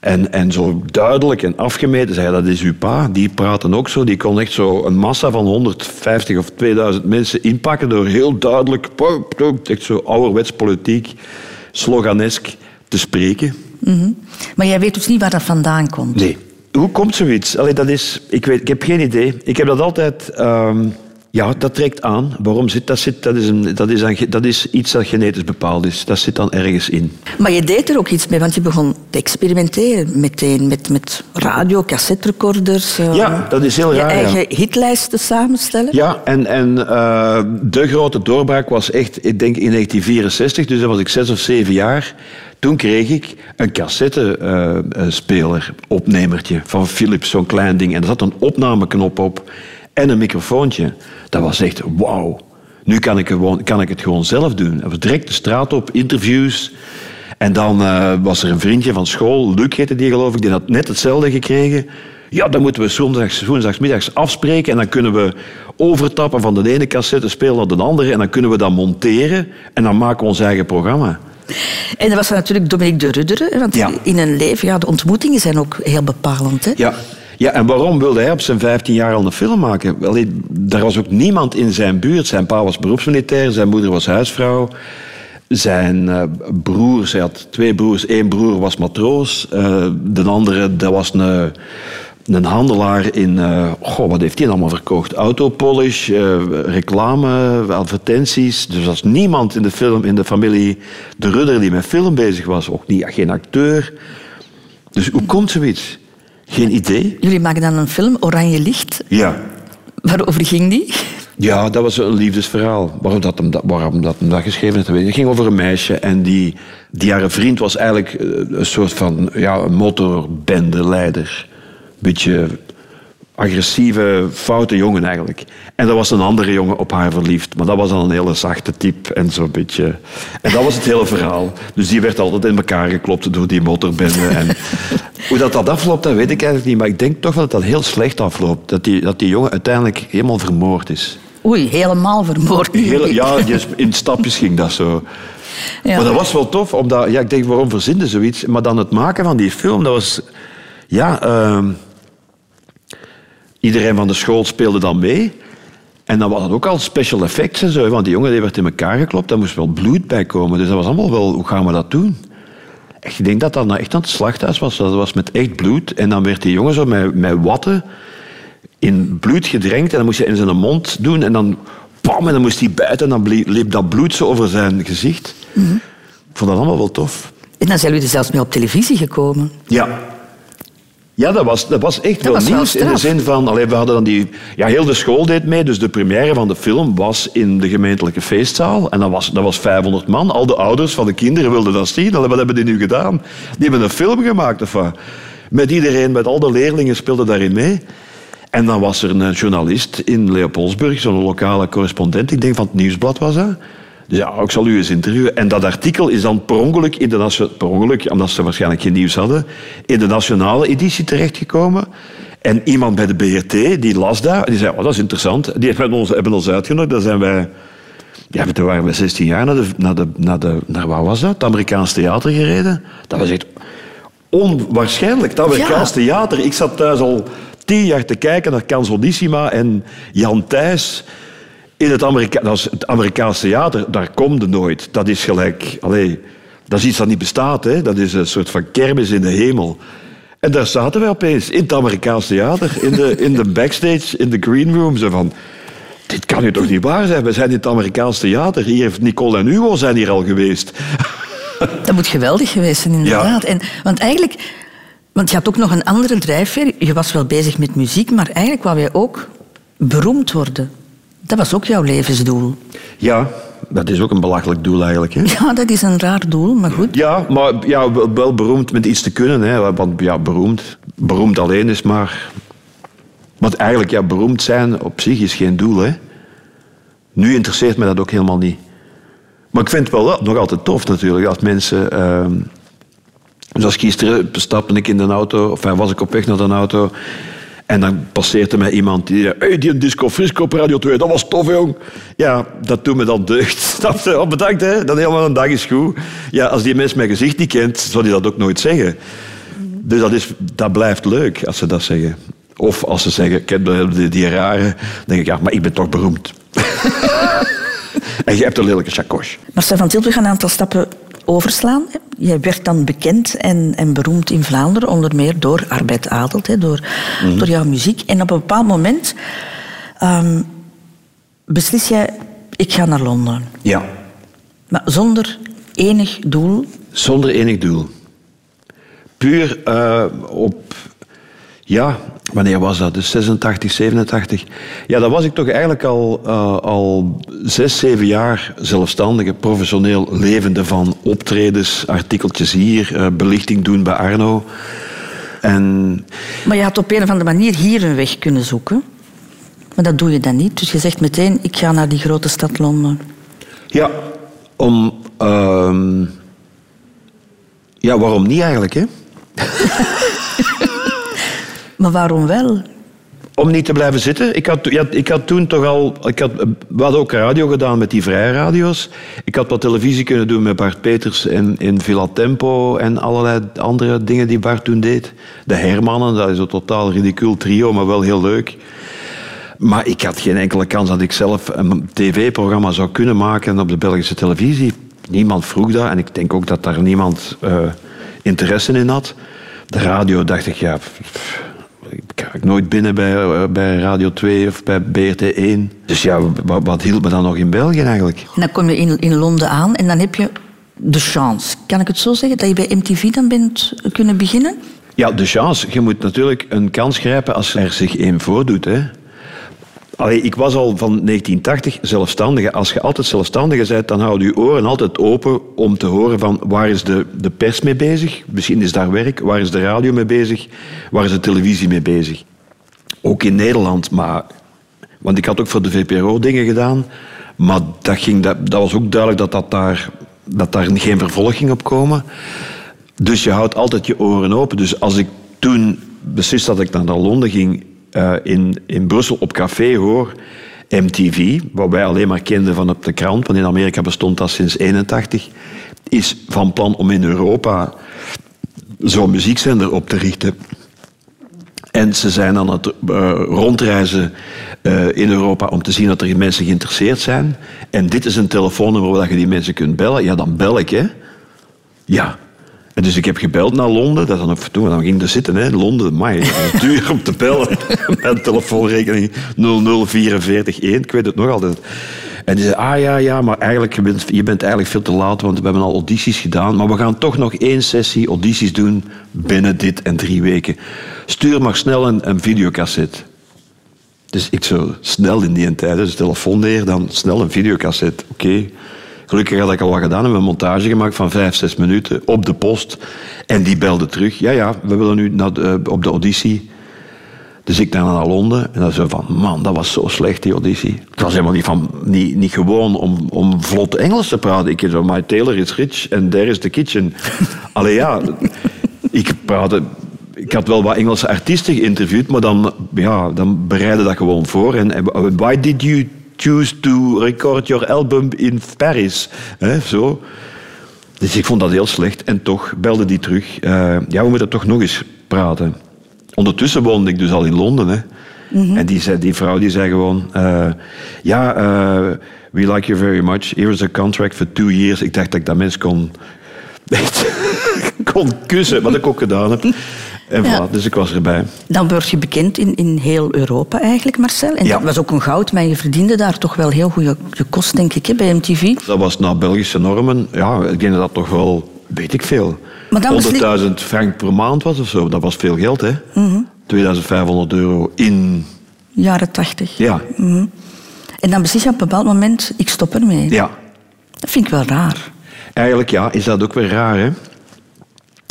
en, en zo duidelijk en afgemeten, zei dat is uw pa, die praten ook zo, die kon echt zo een massa van 150 of 2000 mensen inpakken door heel duidelijk, echt zo ouderwets politiek, sloganesk te spreken. Maar jij weet dus niet waar dat vandaan komt. Nee. Hoe komt zoiets? Allee, dat is, ik, weet, ik heb geen idee. Ik heb dat altijd... ehm, ja, dat trekt aan. Waarom zit dat? Zit, dat, is een, dat, is een, dat is iets dat genetisch bepaald is. Dat zit dan ergens in. Maar je deed er ook iets mee, want je begon te experimenteren meteen met, met radio, cassetterecorders. eh, Ja, dat is heel je raar, ja. eigen hitlijsten samenstellen. Ja, en, en eh, de grote doorbraak was echt, ik denk in 1964, dus dat was ik zes of zeven jaar. Toen kreeg ik een cassettespeler, opnemertje van Philips, zo'n klein ding. En er zat een opnameknop op en een microfoontje. Dat was echt wauw. Nu kan ik, gewoon, kan ik het gewoon zelf doen. Was direct de straat op, interviews. En dan eh, was er een vriendje van school, Luc heette die geloof ik, die had net hetzelfde gekregen. Ja, dan moeten we zondags, woensdagsmiddags afspreken en dan kunnen we overtappen van de ene cassette spelen naar de andere en dan kunnen we dat monteren en dan maken we ons eigen programma. En dat was natuurlijk Dominique de Rudderen, want Ja. in een leven, ja, de ontmoetingen zijn ook heel bepalend. Hè? Ja. Ja, en waarom wilde hij op zijn 15 jaar al een film maken? Wel, daar was ook niemand in zijn buurt. Zijn pa was beroepsmilitair, zijn moeder was huisvrouw. Zijn eh, broers, hij had twee broers. Eén broer was matroos. eh, de andere, dat was een, een handelaar in... eh, goh, wat heeft hij allemaal verkocht? Autopolish, reclame, advertenties. Dus er was niemand in de, film, in de familie De Rudder die met film bezig was. Ook niet, geen acteur. Dus hoe komt zoiets? Geen idee. Jullie maken dan een film, Oranje Licht. Ja. Waarover ging die? Ja, dat was een liefdesverhaal. Waarom dat hem dat, waarom dat, hem dat geschreven heeft, weet. Het ging over een meisje en die, die haar vriend was eigenlijk eh, een soort van ja, een motorbendeleider. Beetje agressieve, foute jongen eigenlijk. En er was een andere jongen op haar verliefd, maar dat was dan een hele zachte type en zo'n beetje... En dat was het hele verhaal. Dus die werd altijd in elkaar geklopt door die motorbende. En hoe dat, dat afloopt, dat weet ik eigenlijk niet, maar ik denk toch wel dat dat heel slecht afloopt. Dat die, dat die jongen uiteindelijk helemaal vermoord is. Oei, helemaal vermoord. Hele, ja, in stapjes ging dat zo. Ja. Maar dat was wel tof, omdat ja, ik denk, waarom verzinnen zoiets? Maar dan het maken van die film, dat was... Ja, ehm, iedereen van de school speelde dan mee. En dan was het ook al special effects en zo, want die jongen die werd in elkaar geklopt, daar moest wel bloed bij komen. Dus dat was allemaal wel, hoe gaan we dat doen? Echt, Ik denk dat dat nou echt aan het slachthuis was. Dat was met echt bloed. En dan werd die jongen zo met, met watten in bloed gedrenkt en dan moest je in zijn mond doen en dan pam, en dan moest hij bijten en dan liep dat bloed zo over zijn gezicht. Ik vond dat allemaal wel tof. En dan zijn jullie er zelfs mee op televisie gekomen. Ja. Ja, dat was, dat was echt Dat wel was wel nieuws in de zin van... Allee, we hadden dan die... Ja, heel de school deed mee, dus de première van de film was in de gemeentelijke feestzaal. En dat was, dat was 500 man. Al de ouders van de kinderen wilden dat zien. Allee, wat hebben die nu gedaan? Die hebben een film gemaakt, of wat? Met iedereen, met al de leerlingen speelden daarin mee. En dan was er een journalist in Leopoldsburg, zo'n lokale correspondent. Ik denk van het Nieuwsblad was dat. Dus ja, ik zal u eens interviewen. En dat artikel is dan per ongeluk, in de per ongeluk, omdat ze waarschijnlijk geen nieuws hadden, in de nationale editie terechtgekomen. En iemand bij de BRT, die las dat, die zei, oh, dat is interessant. Die hebben ons, hebben ons uitgenodigd. Daar zijn wij, ja, toen waren we 16 jaar naar, de, naar, de, naar, de, naar waar was dat? Het Amerikaans Theater gereden. Dat was echt onwaarschijnlijk. Het Amerikaans Ja. Theater. Ik zat thuis al tien jaar te kijken naar Canzonissima en Jan Thijs. In het, Amerika dat is het Amerikaans theater, daar komt nooit. Dat is gelijk... Allee, dat is iets dat niet bestaat. Hè. Dat is een soort van kermis in de hemel. En daar zaten wij opeens, in het Amerikaans theater, in de, in de backstage, in de green room. Zo van, dit kan nu toch niet waar zijn? We zijn in het Amerikaans theater. Hier heeft Nicole en Hugo zijn hier al geweest. Dat moet geweldig geweest zijn, inderdaad. En, want eigenlijk... Want je had ook nog een andere drijfveer. Je was wel bezig met muziek, maar eigenlijk wou jij ook beroemd worden. Dat was ook jouw levensdoel. Ja, dat is ook een belachelijk doel eigenlijk. Hè? Ja, dat is een raar doel, maar goed. Ja, maar ja, wel, beroemd met iets te kunnen. Hè. Want ja, beroemd, beroemd alleen is maar... Want eigenlijk, ja, beroemd zijn op zich is geen doel. Hè. Nu interesseert me dat ook helemaal niet. Maar ik vind het wel nog altijd tof natuurlijk, als mensen... ehm, Zoals gisteren stapte ik in de auto, of was ik op weg naar de auto. En dan passeert er mij iemand die zei... Hey, die Disco Frisco op Radio 2, dat was tof, jong. Ja, dat doet me dan deugd. Snap je? Oh, bedankt, hè. Dan helemaal een dag is goed. Ja, als die mens mijn gezicht niet kent, zou die dat ook nooit zeggen. Dus dat, is, dat blijft leuk, als ze dat zeggen. Of als ze zeggen, ik heb die, rare... Dan denk ik, ja, maar ik ben toch beroemd. en je hebt een lelijke. Maar Stefan Tilt, we gaan een aantal stappen overslaan. Jij werd dan bekend en, en beroemd in Vlaanderen, onder meer door Arbeid Adelt, hè, door, door jouw muziek. En op een bepaald moment ehm, beslis jij, ik ga naar Londen. Ja. Maar zonder enig doel. Zonder enig doel. Puur eh, op... Ja, wanneer was dat? Dus 86, 87. Ja, dan was ik toch eigenlijk al, eh, al zes, zeven jaar zelfstandige, professioneel levende van optredens, artikeltjes hier, eh, belichting doen bij Arno. En Maar je had op een of andere manier hier een weg kunnen zoeken. Maar dat doe je dan niet. Dus je zegt meteen, ik ga naar die grote stad Londen. ja, om... ehm, ja, waarom niet eigenlijk, hè? Maar waarom wel? Om niet te blijven zitten. Ik had, ik had toen toch al... Ik had, we hadden ook radio gedaan met die vrije radio's. Ik had wat televisie kunnen doen met Bart Peters in, in Villa Tempo en allerlei andere dingen die Bart toen deed. De Hermannen, dat is een totaal ridicuul trio, maar wel heel leuk. Maar ik had geen enkele kans dat ik zelf een tv-programma zou kunnen maken op de Belgische televisie. Niemand vroeg dat en ik denk ook dat daar niemand eh, interesse in had. De radio dacht ik, ja, ik ga ik nooit binnen bij, eh, bij Radio 2 of bij BRT 1. Dus ja, wat, wat hield me dan nog in België eigenlijk? En dan kom je in, in Londen aan en dan heb je de chance, kan ik het zo zeggen, dat je bij MTV dan bent kunnen beginnen? Ja, de chance. Je moet natuurlijk een kans grijpen als er zich één voordoet. Hè. Allee, ik was al van 1980 zelfstandige. Als je altijd zelfstandige bent, dan houden je oren altijd open om te horen van waar is de, de pers mee bezig. Misschien is daar werk. Waar is de radio mee bezig? Waar is de televisie mee bezig? Ook in Nederland, maar... Want ik had ook voor de VPRO dingen gedaan. Maar dat, ging, dat, dat was ook duidelijk dat, dat, daar, dat daar geen vervolg ging op komen. Dus je houdt altijd je oren open. Dus als ik toen besliste dat ik naar Londen ging, eh, in, in Brussel op café hoor MTV, wat wij alleen maar kenden van op de krant, want in Amerika bestond dat sinds 81, is van plan om in Europa zo'n muziekzender op te richten. En ze zijn aan het eh, rondreizen eh, in Europa om te zien dat er mensen geïnteresseerd zijn. En dit is een telefoonnummer waar je die mensen kunt bellen. Ja, dan bel ik, hè. Ja. Dus ik heb gebeld naar Londen. Dat dan, toen dan ging er zitten, hè. Londen, maar duur om te bellen. Mijn telefoonrekening 00441, ik weet het nog altijd. En die zei, ah ja, ja, maar eigenlijk, je bent, je bent eigenlijk veel te laat, want we hebben al audities gedaan. Maar we gaan toch nog één sessie audities doen binnen dit en drie weken. Stuur maar snel een, een videocassette. Dus ik zo snel in die tijd, dus telefoon neer, dan snel een videocassette. Oké. Gelukkig had ik al wat gedaan en een montage gemaakt van vijf, zes minuten op de post. En die belde terug. Ja, ja, we willen nu naar de- op de auditie. Dus ik dan naar Londen en dan zo van, man, dat was zo slecht, die auditie. Het was helemaal niet, van, niet, niet gewoon om, om vlot Engels te praten. Ik zo, my tailor is rich and there is the kitchen. Allee, ja, ik praatte... Ik had wel wat Engelse artiesten geïnterviewd, maar dan, ja, dan bereidde dat gewoon voor. En why did you choose to record your album in Paris? Hè, zo. Dus ik vond dat heel slecht. En toch belde die terug. eh, ja, we moeten toch nog eens praten. Ondertussen woonde ik dus al in Londen. Hè. En die, zei, die vrouw die zei gewoon... eh, ja, eh, we like you very much. Here is a contract for two years. Ik dacht dat ik dat mens kon... Kon kussen, wat ik ook gedaan heb. En Ja. voilà, dus ik was erbij. Dan word je bekend in, in heel Europa eigenlijk, Marcel. En Ja. dat was ook een goud, maar je verdiende daar toch wel heel goede je kost, denk ik, hè, bij MTV. Dat was naar Belgische normen. Ja, ik denk dat dat toch wel, weet ik veel, Maar dan besli- 100.000 frank per maand was of zo. Dat was veel geld, hè? Mhm. 2500 euro in... Jaren tachtig. Ja, En dan beslis je op een bepaald moment, ik stop ermee. ja. Dat vind ik wel raar. Eigenlijk ja, is dat ook weer raar, hè?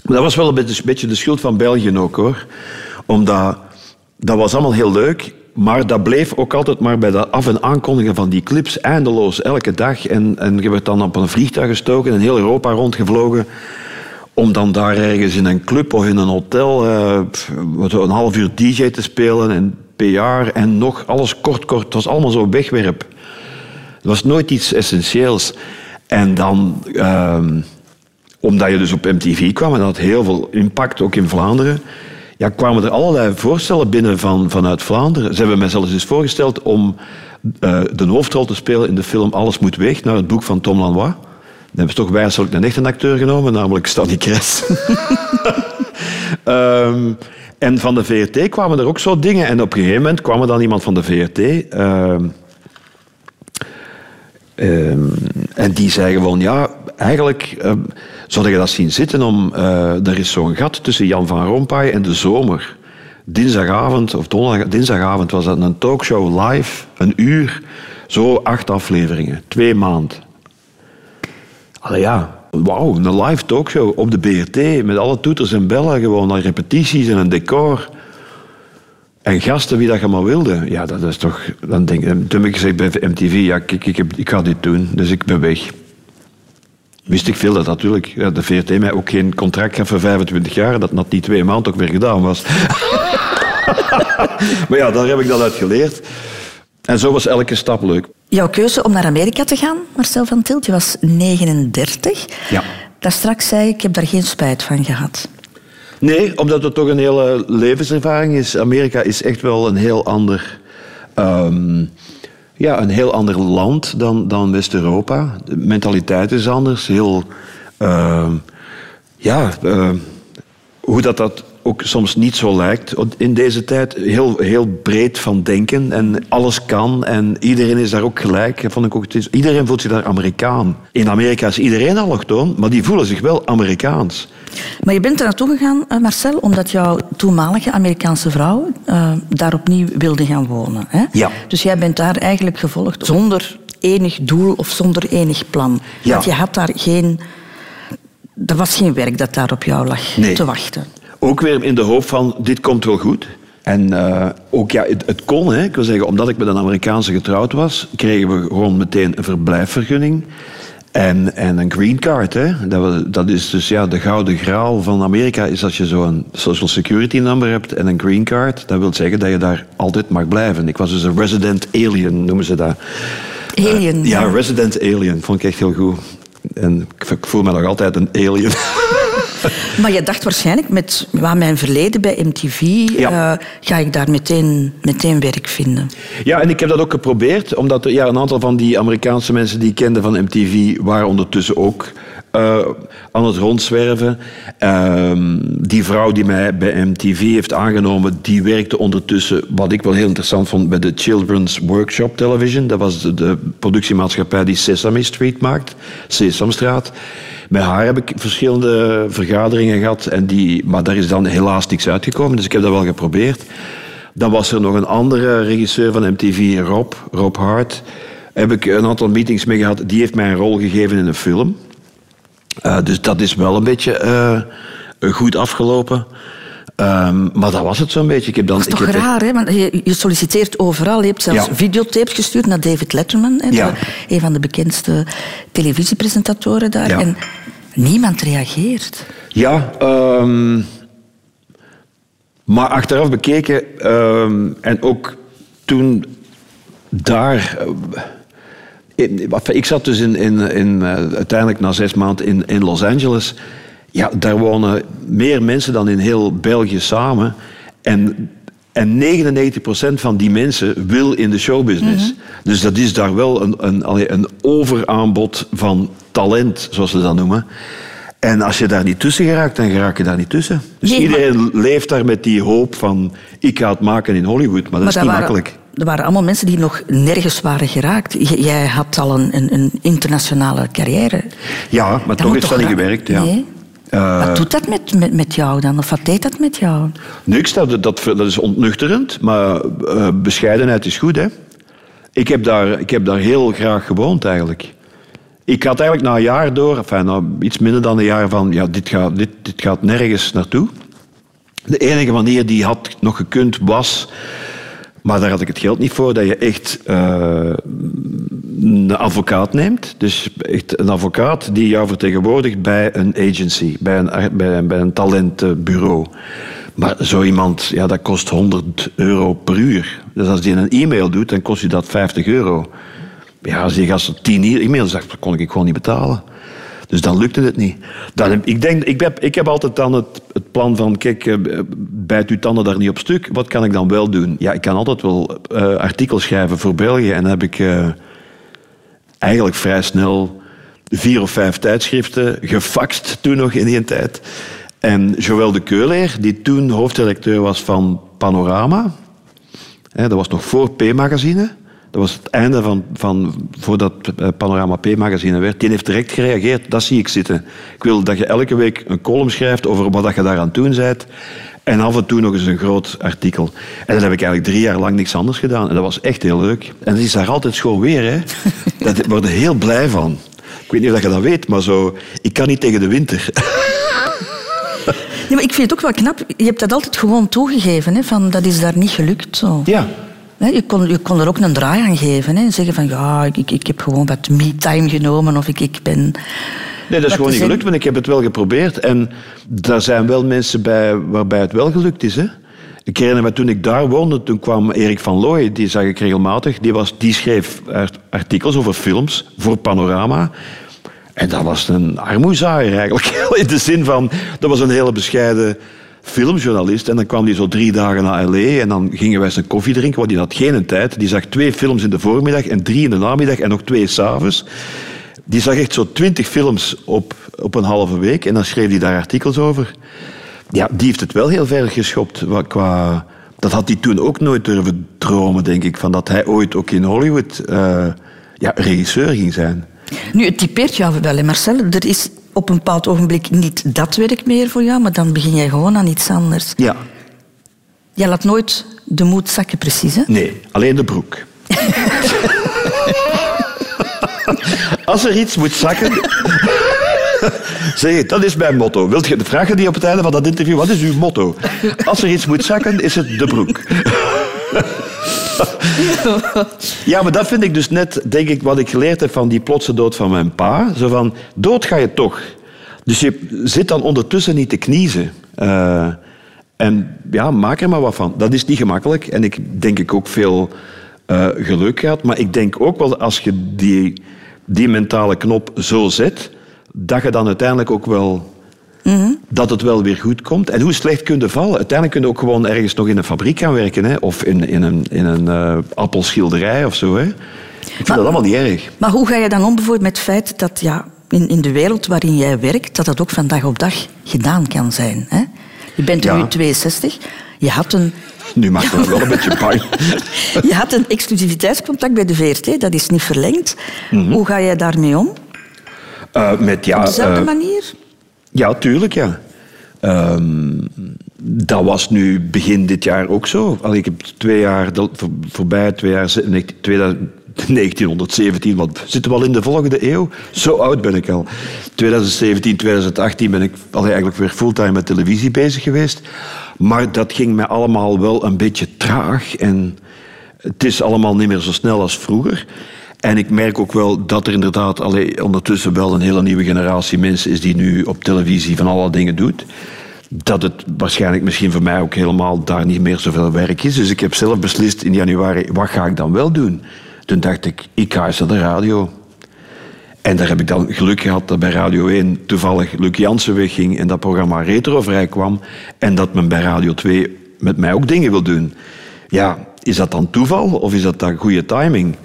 Dat was wel een beetje, de schuld van België ook, hoor. Omdat, dat was allemaal heel leuk. Maar dat bleef ook altijd maar bij de af- en aankondigen van die clips eindeloos, elke dag. En, en je werd dan op een vliegtuig gestoken en heel Europa rondgevlogen om dan daar ergens in een club of in een hotel uh, een half uur DJ te spelen en PR en nog alles kort, kort. Het was allemaal zo wegwerp. Het was nooit iets essentieels. En dan, uh, omdat je dus op MTV kwam, en dat had heel veel impact, ook in Vlaanderen, ja, kwamen er allerlei voorstellen binnen van, vanuit Vlaanderen. Ze hebben mij zelfs eens voorgesteld om uh, de hoofdrol te spelen in de film Alles moet weg, naar het boek van Tom Lanois. Dan hebben ze toch wijselijk een echte acteur genomen, namelijk Stanley Kres. um, en van de VRT kwamen er ook zo dingen. En op een gegeven moment kwam er dan iemand van de VRT... Uh, Um, en die zei gewoon, ja, eigenlijk zou je dat zien zitten om... Uh, er is zo'n gat tussen Jan van Rompuy en de zomer. Dinsdagavond, of donderdag, dinsdagavond was dat een talkshow live, een uur. Zo acht afleveringen, twee maand. Allee ja, wauw, een live talkshow op de BRT met alle toeters en bellen, gewoon naar repetities en een decor. En gasten, wie dat je maar wilde. Ja, dat is toch... Dan denk, toen heb ik gezegd bij MTV, ja, ik, ik, ik ga dit doen, dus ik ben weg. Wist ik veel dat natuurlijk de VRT mij ook geen contract gaf voor 25 jaar, dat dat die twee maanden ook weer gedaan was. maar ja, daar heb ik dat uit geleerd. En zo was elke stap leuk. Jouw keuze om naar Amerika te gaan, Marcel van Tilt, je was 39. Ja. Daar straks zei ik, ik heb daar geen spijt van gehad. Nee, omdat het toch een hele levenservaring is. Amerika is echt wel een heel ander, um, ja, een heel ander land dan, dan West-Europa. De mentaliteit is anders. Heel, uh, ja, uh, hoe dat, dat ook soms niet zo lijkt. In deze tijd heel, heel breed van denken en alles kan en iedereen is daar ook gelijk. Vond ik ook, iedereen voelt zich daar Amerikaan. In Amerika is iedereen allochtoon, maar die voelen zich wel Amerikaans. Maar je bent er naartoe gegaan, eh, Marcel, omdat jouw toenmalige Amerikaanse vrouw uh, daar opnieuw wilde gaan wonen. Hè? Ja. Dus jij bent daar eigenlijk gevolgd zonder enig doel of zonder enig plan. Ja. Want je had daar geen... Er was geen werk dat daar op jou lag nee. te wachten. Ook weer in de hoop van, dit komt wel goed. En uh, ook, ja, het, het kon, hè. ik wil zeggen, omdat ik met een Amerikaanse getrouwd was, kregen we gewoon meteen een verblijfvergunning. En, en een green card, hè. Dat, dat is dus ja, de gouden graal van Amerika, is als je zo'n social security number hebt en een green card. Dat wil zeggen dat je daar altijd mag blijven. Ik was dus een resident alien, noemen ze dat. Alien? Uh, ja, resident alien, vond ik echt heel goed. En ik voel me nog altijd een alien. Maar je dacht waarschijnlijk, met wat mijn verleden bij MTV, ja. uh, ga ik daar meteen, meteen werk vinden. Ja, en ik heb dat ook geprobeerd, omdat er, ja, een aantal van die Amerikaanse mensen die ik kende van MTV waren ondertussen ook uh, aan het rondzwerven. Uh, die vrouw die mij bij MTV heeft aangenomen, die werkte ondertussen, wat ik wel heel interessant vond, bij de Children's Workshop Television. Dat was de, de productiemaatschappij die Sesame Street maakt, Sesamstraat. Met haar heb ik verschillende vergaderingen gehad, en die, maar daar is dan helaas niks uitgekomen, dus ik heb dat wel geprobeerd. Dan was er nog een andere regisseur van MTV, Rob, Rob Hart. Heb ik een aantal meetings mee gehad. Die heeft mij een rol gegeven in een film. Uh, dus dat is wel een beetje uh, goed afgelopen. Um, maar dat was het zo'n beetje. Ik heb dan, dat is toch ik heb raar, hè? Want je, je, solliciteert overal. Je hebt zelfs Ja. videotapes gestuurd naar David Letterman, hè, Ja. een van de bekendste televisiepresentatoren daar. Ja. En niemand reageert. Ja, um, maar achteraf bekeken um, en ook toen daar. Uh, in, ik zat dus in, in, in, uh, uiteindelijk na zes maanden in, in Los Angeles. Ja, daar wonen meer mensen dan in heel België samen. En, en 99% van die mensen wil in de showbusiness. Mhm. Dus dat is daar wel een, een, een overaanbod van talent, zoals ze dat noemen. En als je daar niet tussen geraakt, dan geraak je daar niet tussen. Dus Nee, maar- iedereen leeft daar met die hoop van... ik ga het maken in Hollywood, maar dat is niet waren, makkelijk. Er waren allemaal mensen die nog nergens waren geraakt. Jij had al een, een, een internationale carrière. Ja, maar toch heeft dat niet gewerkt. Ja. Nee. Eh, Wat doet dat met, met, met jou dan? Of wat deed dat met jou? Niks, dat, dat, dat is ontnuchterend, maar eh, bescheidenheid is goed. Hè? Ik, heb daar, ik heb daar heel graag gewoond eigenlijk. Ik had eigenlijk na een jaar door, enfin, na iets minder dan een jaar van, ja, dit gaat, dit, dit gaat nergens naartoe. De enige manier die had nog gekund was Maar daar had ik het geld niet voor dat je echt uh, een advocaat neemt. Dus echt een advocaat die jou vertegenwoordigt bij een agency, bij een, bij, bij een talentbureau. Maar zo iemand, ja, dat kost 100 euro per uur. Dus als die een e-mail doet, dan kost je dat 50 euro. Ja, als die gast 10 e-mails dan kon ik gewoon niet betalen. Dus dan lukte het niet. Dan, ik, denk, ik, heb, ik heb altijd dan het, het plan van, kijk, eh, bijt uw tanden daar niet op stuk. Wat kan ik dan wel doen? Ja, ik kan altijd wel uh, artikels schrijven voor België. En dan heb ik uh, eigenlijk vrij snel vier of vijf tijdschriften gefaxt, toen nog in die tijd. En Joël de Keuler, die toen hoofdredacteur was van Panorama, hè, dat was nog voor P-magazine, dat was het einde van, van voordat eh, Panorama P-magazine werd. Die heeft direct gereageerd. Dat zie ik zitten. Ik wil dat je elke week een column schrijft over wat je daar aan doen bent. En af en toe nog eens een groot artikel. En dan heb ik eigenlijk drie jaar lang niks anders gedaan. En dat was echt heel leuk. En het is daar altijd schoon weer. Hè. Daar word er heel blij van. Ik weet niet of je dat weet, maar zo... Ik kan niet tegen de winter. Ja, maar ik vind het ook wel knap. Je hebt dat altijd gewoon toegegeven. Hè, van, dat is daar niet gelukt. Zo. Ja, je, kon, je kon er ook een draai aan geven. Hè. Zeggen van ja, ik, ik, heb gewoon wat me-time genomen of ik, ik ben... Nee, dat is gewoon niet gelukt, want ik heb het wel geprobeerd. En daar zijn wel mensen bij waarbij het wel gelukt is. Hè. Ik herinner me toen ik daar woonde, toen kwam Erik van Looy, die zag ik regelmatig. Die, was, die schreef artikels over films voor Panorama. En dat was een armoezaaier eigenlijk. In de zin van, dat was een hele bescheiden filmjournalist. En dan kwam hij zo drie dagen naar L.A. en dan gingen wij een koffie drinken, want die had geen tijd. Die zag twee films in de voormiddag en drie in de namiddag en nog twee s'avonds. Die zag echt zo twintig films op, op een halve week en dan schreef hij daar artikels over. Ja, die heeft het wel heel ver geschopt qua... Dat had hij toen ook nooit durven dromen, denk ik, van dat hij ooit ook in Hollywood uh, ja, regisseur ging zijn. Nu, het typeert jou wel, Marcel. Er is op een bepaald ogenblik niet dat werk meer voor jou, maar dan begin jij gewoon aan iets anders. Ja. Jij laat nooit de moed zakken, precies, hè? Nee, alleen de broek. Als er iets moet zakken... zeg je, dat is mijn motto. Wilt je de vragen die op het einde van dat interview... Wat is uw motto? Als er iets moet zakken, is het de broek. Ja, maar dat vind ik dus net, denk ik, wat ik geleerd heb van die plotse dood van mijn pa. Zo van, dood ga je toch. Dus je zit dan ondertussen niet te kniezen. Uh, en ja, maak er maar wat van. Dat is niet gemakkelijk. En ik denk ik ook veel uh, geluk gehad. Maar ik denk ook wel, als je die, die mentale knop zo zet, dat je dan uiteindelijk ook wel dat het wel weer goed komt. En hoe slecht kun je vallen? Uiteindelijk kun je ook gewoon ergens nog in een fabriek gaan werken. Hè? Of in, in een, in een uh, appelschilderij of zo. Hè? Ik vind dat allemaal niet erg. Maar hoe ga je dan om bijvoorbeeld met het feit dat ja, in, in de wereld waarin jij werkt, dat dat ook van dag op dag gedaan kan zijn? Hè? Je bent nu 62. Je had een nu maakt het wel een beetje bang. Je had een exclusiviteitscontact bij de VRT, dat is niet verlengd. Mhm. Hoe ga jij daarmee om? Uh, met, ja, Op dezelfde uh, manier? Ja, tuurlijk, ja. Um, dat was nu begin dit jaar ook zo. Al, ik heb twee jaar voor, voorbij, twee jaar, 1917, want we zitten wel in de volgende eeuw. Zo oud ben ik al. 2017, 2018 ben ik al eigenlijk weer fulltime met televisie bezig geweest. Maar dat ging mij allemaal wel een beetje traag. En het is allemaal niet meer zo snel als vroeger. En ik merk ook wel dat er inderdaad allee, ondertussen wel een hele nieuwe generatie mensen is die nu op televisie van alle dingen doet. Dat het waarschijnlijk misschien voor mij ook helemaal daar niet meer zoveel werk is. Dus ik heb zelf beslist in januari, wat ga ik dan wel doen? Toen dacht ik, ik ga eens naar de radio. En daar heb ik dan geluk gehad dat bij Radio 1 toevallig Luc Jansen wegging en dat programma Retro vrij kwam. En dat men bij Radio 2 met mij ook dingen wil doen. Ja, is dat dan toeval of is dat dan goede timing?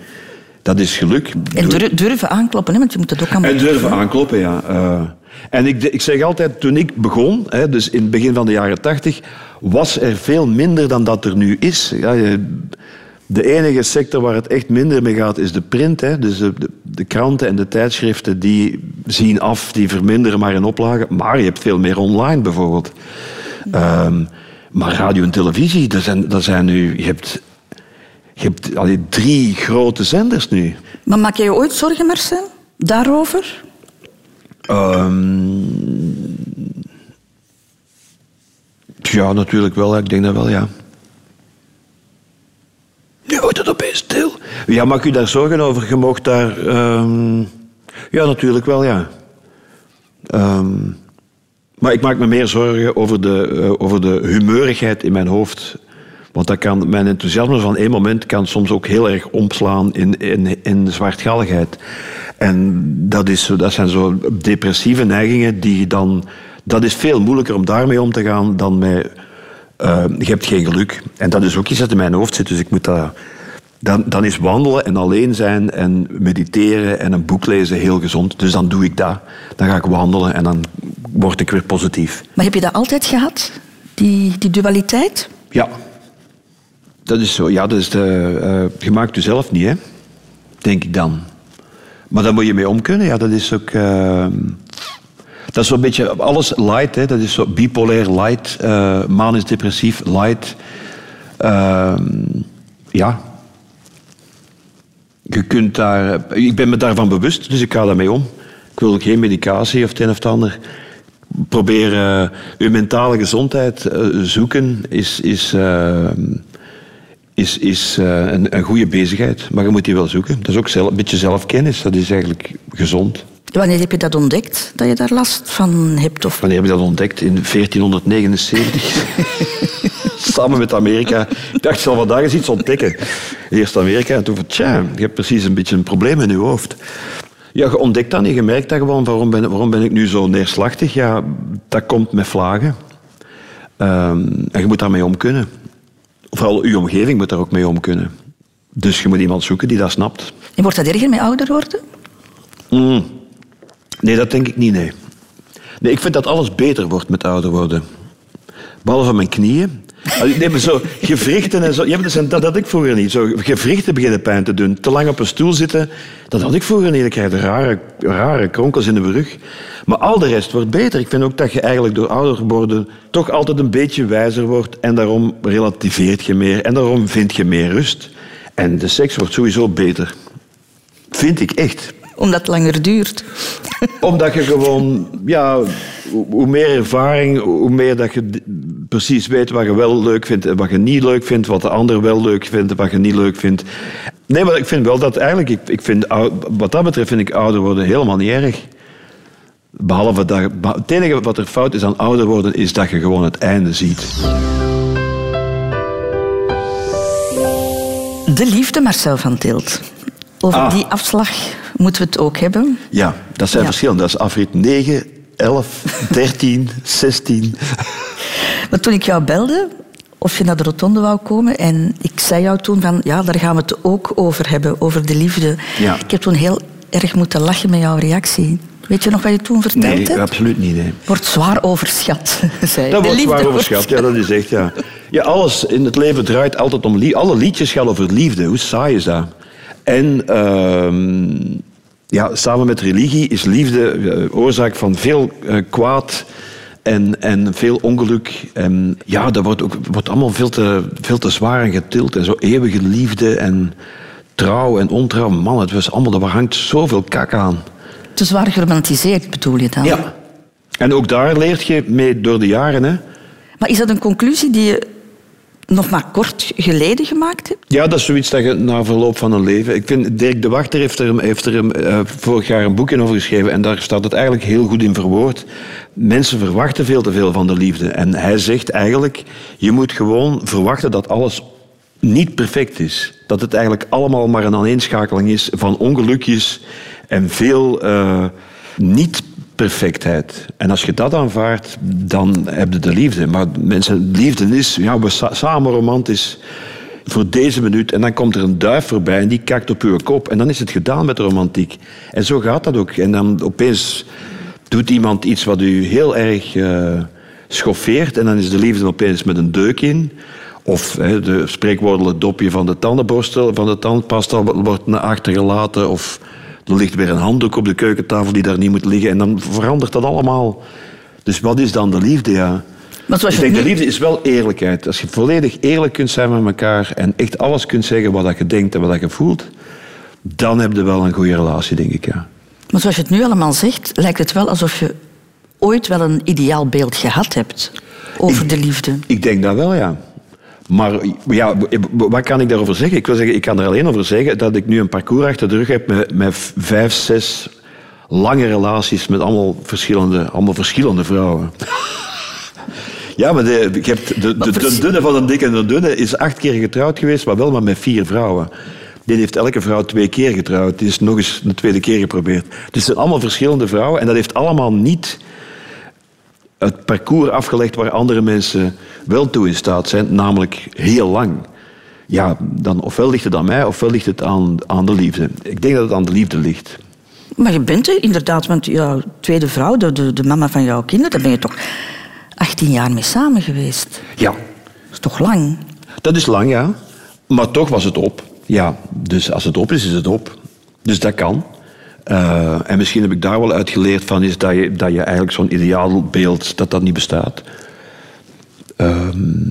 Dat is geluk. En durven aankloppen, hè? want je moet het ook aan En durven aankloppen, ja. Uh, en ik, ik zeg altijd, toen ik begon, hè, dus in het begin van de jaren tachtig, was er veel minder dan dat er nu is. Ja, de enige sector waar het echt minder mee gaat, is de print. Hè. Dus de, de, de, kranten en de tijdschriften die zien af, die verminderen maar in oplagen. Maar je hebt veel meer online bijvoorbeeld. Um, maar radio en televisie, dat zijn, dat zijn nu... Je hebt je hebt allee, drie grote zenders nu. Maar maak je je ooit zorgen, Marcel, daarover? Um, ja, natuurlijk wel. Ik denk dat wel, ja. stil. Ja, maak u daar zorgen over? Je mocht daar... ehm, Ja, natuurlijk wel, ja. Ehm, maar ik maak me meer zorgen over de, eh, over de humeurigheid in mijn hoofd. Want dat kan, mijn enthousiasme van één moment kan soms ook heel erg omslaan in, in, in zwartgalligheid. En dat, is, dat zijn zo depressieve neigingen die je dan... Dat is veel moeilijker om daarmee om te gaan dan met... eh, je hebt geen geluk. En dat is ook iets dat in mijn hoofd zit, dus ik moet dat... Dan, dan is wandelen en alleen zijn en mediteren en een boek lezen heel gezond. Dus dan doe ik dat. Dan ga ik wandelen en dan word ik weer positief. Maar heb je dat altijd gehad, die, die dualiteit? Ja. Dat is zo. Ja, dat is de, eh, je maakt jezelf niet, hè? Denk ik dan. Maar daar moet je mee om kunnen. Ja, dat is ook... eh, dat is zo'n beetje alles light, hè? Dat is zo bipolair light. eh manisch depressief light. Ehm, ja. Je kunt daar... Ik ben me daarvan bewust, dus ik ga daarmee om. Ik wil geen medicatie of het een of het ander. Probeer uw mentale gezondheid zoeken is, is, is, is eh, een, een goede bezigheid. Maar je moet die wel zoeken. Dat is ook zelf, een beetje zelfkennis. Dat is eigenlijk gezond. Wanneer heb je dat ontdekt, dat je daar last van hebt? Of... Wanneer heb je dat ontdekt? In 1479. Samen met Amerika. Ik dacht, ik zal vandaag eens iets ontdekken. Eerst Amerika en toen van, tja, je hebt precies een beetje een probleem in je hoofd. Ja, je ontdekt dat niet. Je merkt dat gewoon. Waarom ben, waarom ben ik nu zo neerslachtig? Ja, dat komt met vlagen. Ehm, en je moet daarmee om kunnen. Vooral je omgeving moet daar ook mee om kunnen. Dus je moet iemand zoeken die dat snapt. En wordt dat erger met ouder worden? Mm. Nee, dat denk ik niet, nee. Nee, ik vind dat alles beter wordt met ouder worden. Behalve mijn knieën. Nee, maar zo gewrichten en zo. Ja, dat, dat had ik vroeger niet. Zo gewrichten beginnen pijn te doen. Te lang op een stoel zitten, dat had ik vroeger niet. Ik krijg rare, rare kronkels in de rug. Maar al de rest wordt beter. Ik vind ook dat je eigenlijk door ouder worden toch altijd een beetje wijzer wordt. En daarom relativeert je meer. En daarom vind je meer rust. En de seks wordt sowieso beter. Vind ik echt Omdat het langer duurt. omdat je gewoon, ja, hoe meer ervaring, hoe meer dat je precies weet wat je wel leuk vindt en wat je niet leuk vindt, wat de ander wel leuk vindt en wat je niet leuk vindt. Nee, maar ik vind wel dat eigenlijk, ik, ik vind, wat dat betreft vind ik ouder worden helemaal niet erg. Behalve dat, het enige wat er fout is aan ouder worden, is dat je gewoon het einde ziet. De liefde, Marcel van Tilt. Over Ah. die afslag moeten we het ook hebben. Ja, dat zijn Ja. verschillende. Dat is afrit 9, 11, 13, 16. Maar toen ik jou belde, of je naar de rotonde wou komen, en ik zei jou toen van, ja, daar gaan we het ook over hebben, over de liefde. Ja. Ik heb toen heel erg moeten lachen met jouw reactie. Weet je nog wat je toen verteld Nee, hebt? absoluut niet. Nee. Wordt zwaar overschat, zei. Dat De wordt zwaar overschat, ja, dat is echt, ja. Ja, alles in het leven draait altijd om liefde. Alle liedjes gaan over liefde. Hoe saai is dat? En ehm, ja, samen met religie is liefde eh, oorzaak van veel eh, kwaad en, en veel ongeluk. En ja, dat wordt, ook, wordt allemaal veel te, veel te zwaar en getild. En zo eeuwige liefde en trouw en ontrouw. Man, het was allemaal, er hangt zoveel kak aan. Te zwaar geromantiseerd, bedoel je dan? Ja. En ook daar leert je mee door de jaren, hè. Maar is dat een conclusie die je nog maar kort geleden gemaakt hebt? Ja, dat is zoiets dat je na verloop van een leven... Ik vind, Dirk de Wachter heeft er, heeft er eh, vorig jaar een boek in over geschreven en daar staat het eigenlijk heel goed in verwoord. Mensen verwachten veel te veel van de liefde. En hij zegt eigenlijk, je moet gewoon verwachten dat alles niet perfect is. Dat het eigenlijk allemaal maar een aaneenschakeling is van ongelukjes en veel eh, niet-perfectheid. En als je dat aanvaardt, dan heb je de liefde. Maar mensen, liefde is ja, we sa- samen romantisch voor deze minuut. En dan komt er een duif voorbij en die kakt op uw kop. En dan is het gedaan met de romantiek. En zo gaat dat ook. En dan opeens doet iemand iets wat u heel erg eh, schoffeert. En dan is de liefde opeens met een deuk in. Of hè, de spreekwoordelijke dopje van de tandenborstel, van de tandpasta wordt naar achter gelaten. Of er ligt weer een handdoek op de keukentafel die daar niet moet liggen. En dan verandert dat allemaal. Dus wat is dan de liefde? Ja. Maar zoals Ik denk, de liefde is wel eerlijkheid. Als je volledig eerlijk kunt zijn met elkaar en echt alles kunt zeggen wat je denkt en wat je voelt, dan heb je wel een goede relatie, denk ik. Ja. Maar zoals je het nu allemaal zegt, lijkt het wel alsof je ooit wel een ideaal beeld gehad hebt over de liefde. Ik denk dat wel, ja. Maar ja, wat kan ik daarover zeggen? Ik wil zeggen, ik kan er alleen over zeggen dat ik nu een parcours achter de rug heb met, met vijf, zes lange relaties met allemaal verschillende, allemaal verschillende vrouwen. Ja, maar de, ik heb de, de, de, dunne van de dikke en de dunne is acht keer getrouwd geweest, maar wel maar met vier vrouwen. Die heeft elke vrouw twee keer getrouwd. Die is nog eens een tweede keer geprobeerd. Dus het zijn allemaal verschillende vrouwen. En dat heeft allemaal niet het parcours afgelegd waar andere mensen wel toe in staat zijn, namelijk heel lang. Ja, dan ofwel ligt het aan mij, ofwel ligt het aan, aan de liefde. Ik denk dat het aan de liefde ligt. Maar je bent er inderdaad, want jouw tweede vrouw, de, de, de mama van jouw kinderen, daar ben je toch 18 jaar mee samen geweest? Ja. Dat is toch lang? Dat is lang, ja. Maar toch was het op. Ja, dus als het op is, is het op. Dus dat kan. Uh, en misschien heb ik daar wel uit geleerd van is dat je, dat je eigenlijk zo'n ideaalbeeld, dat dat niet bestaat. Um,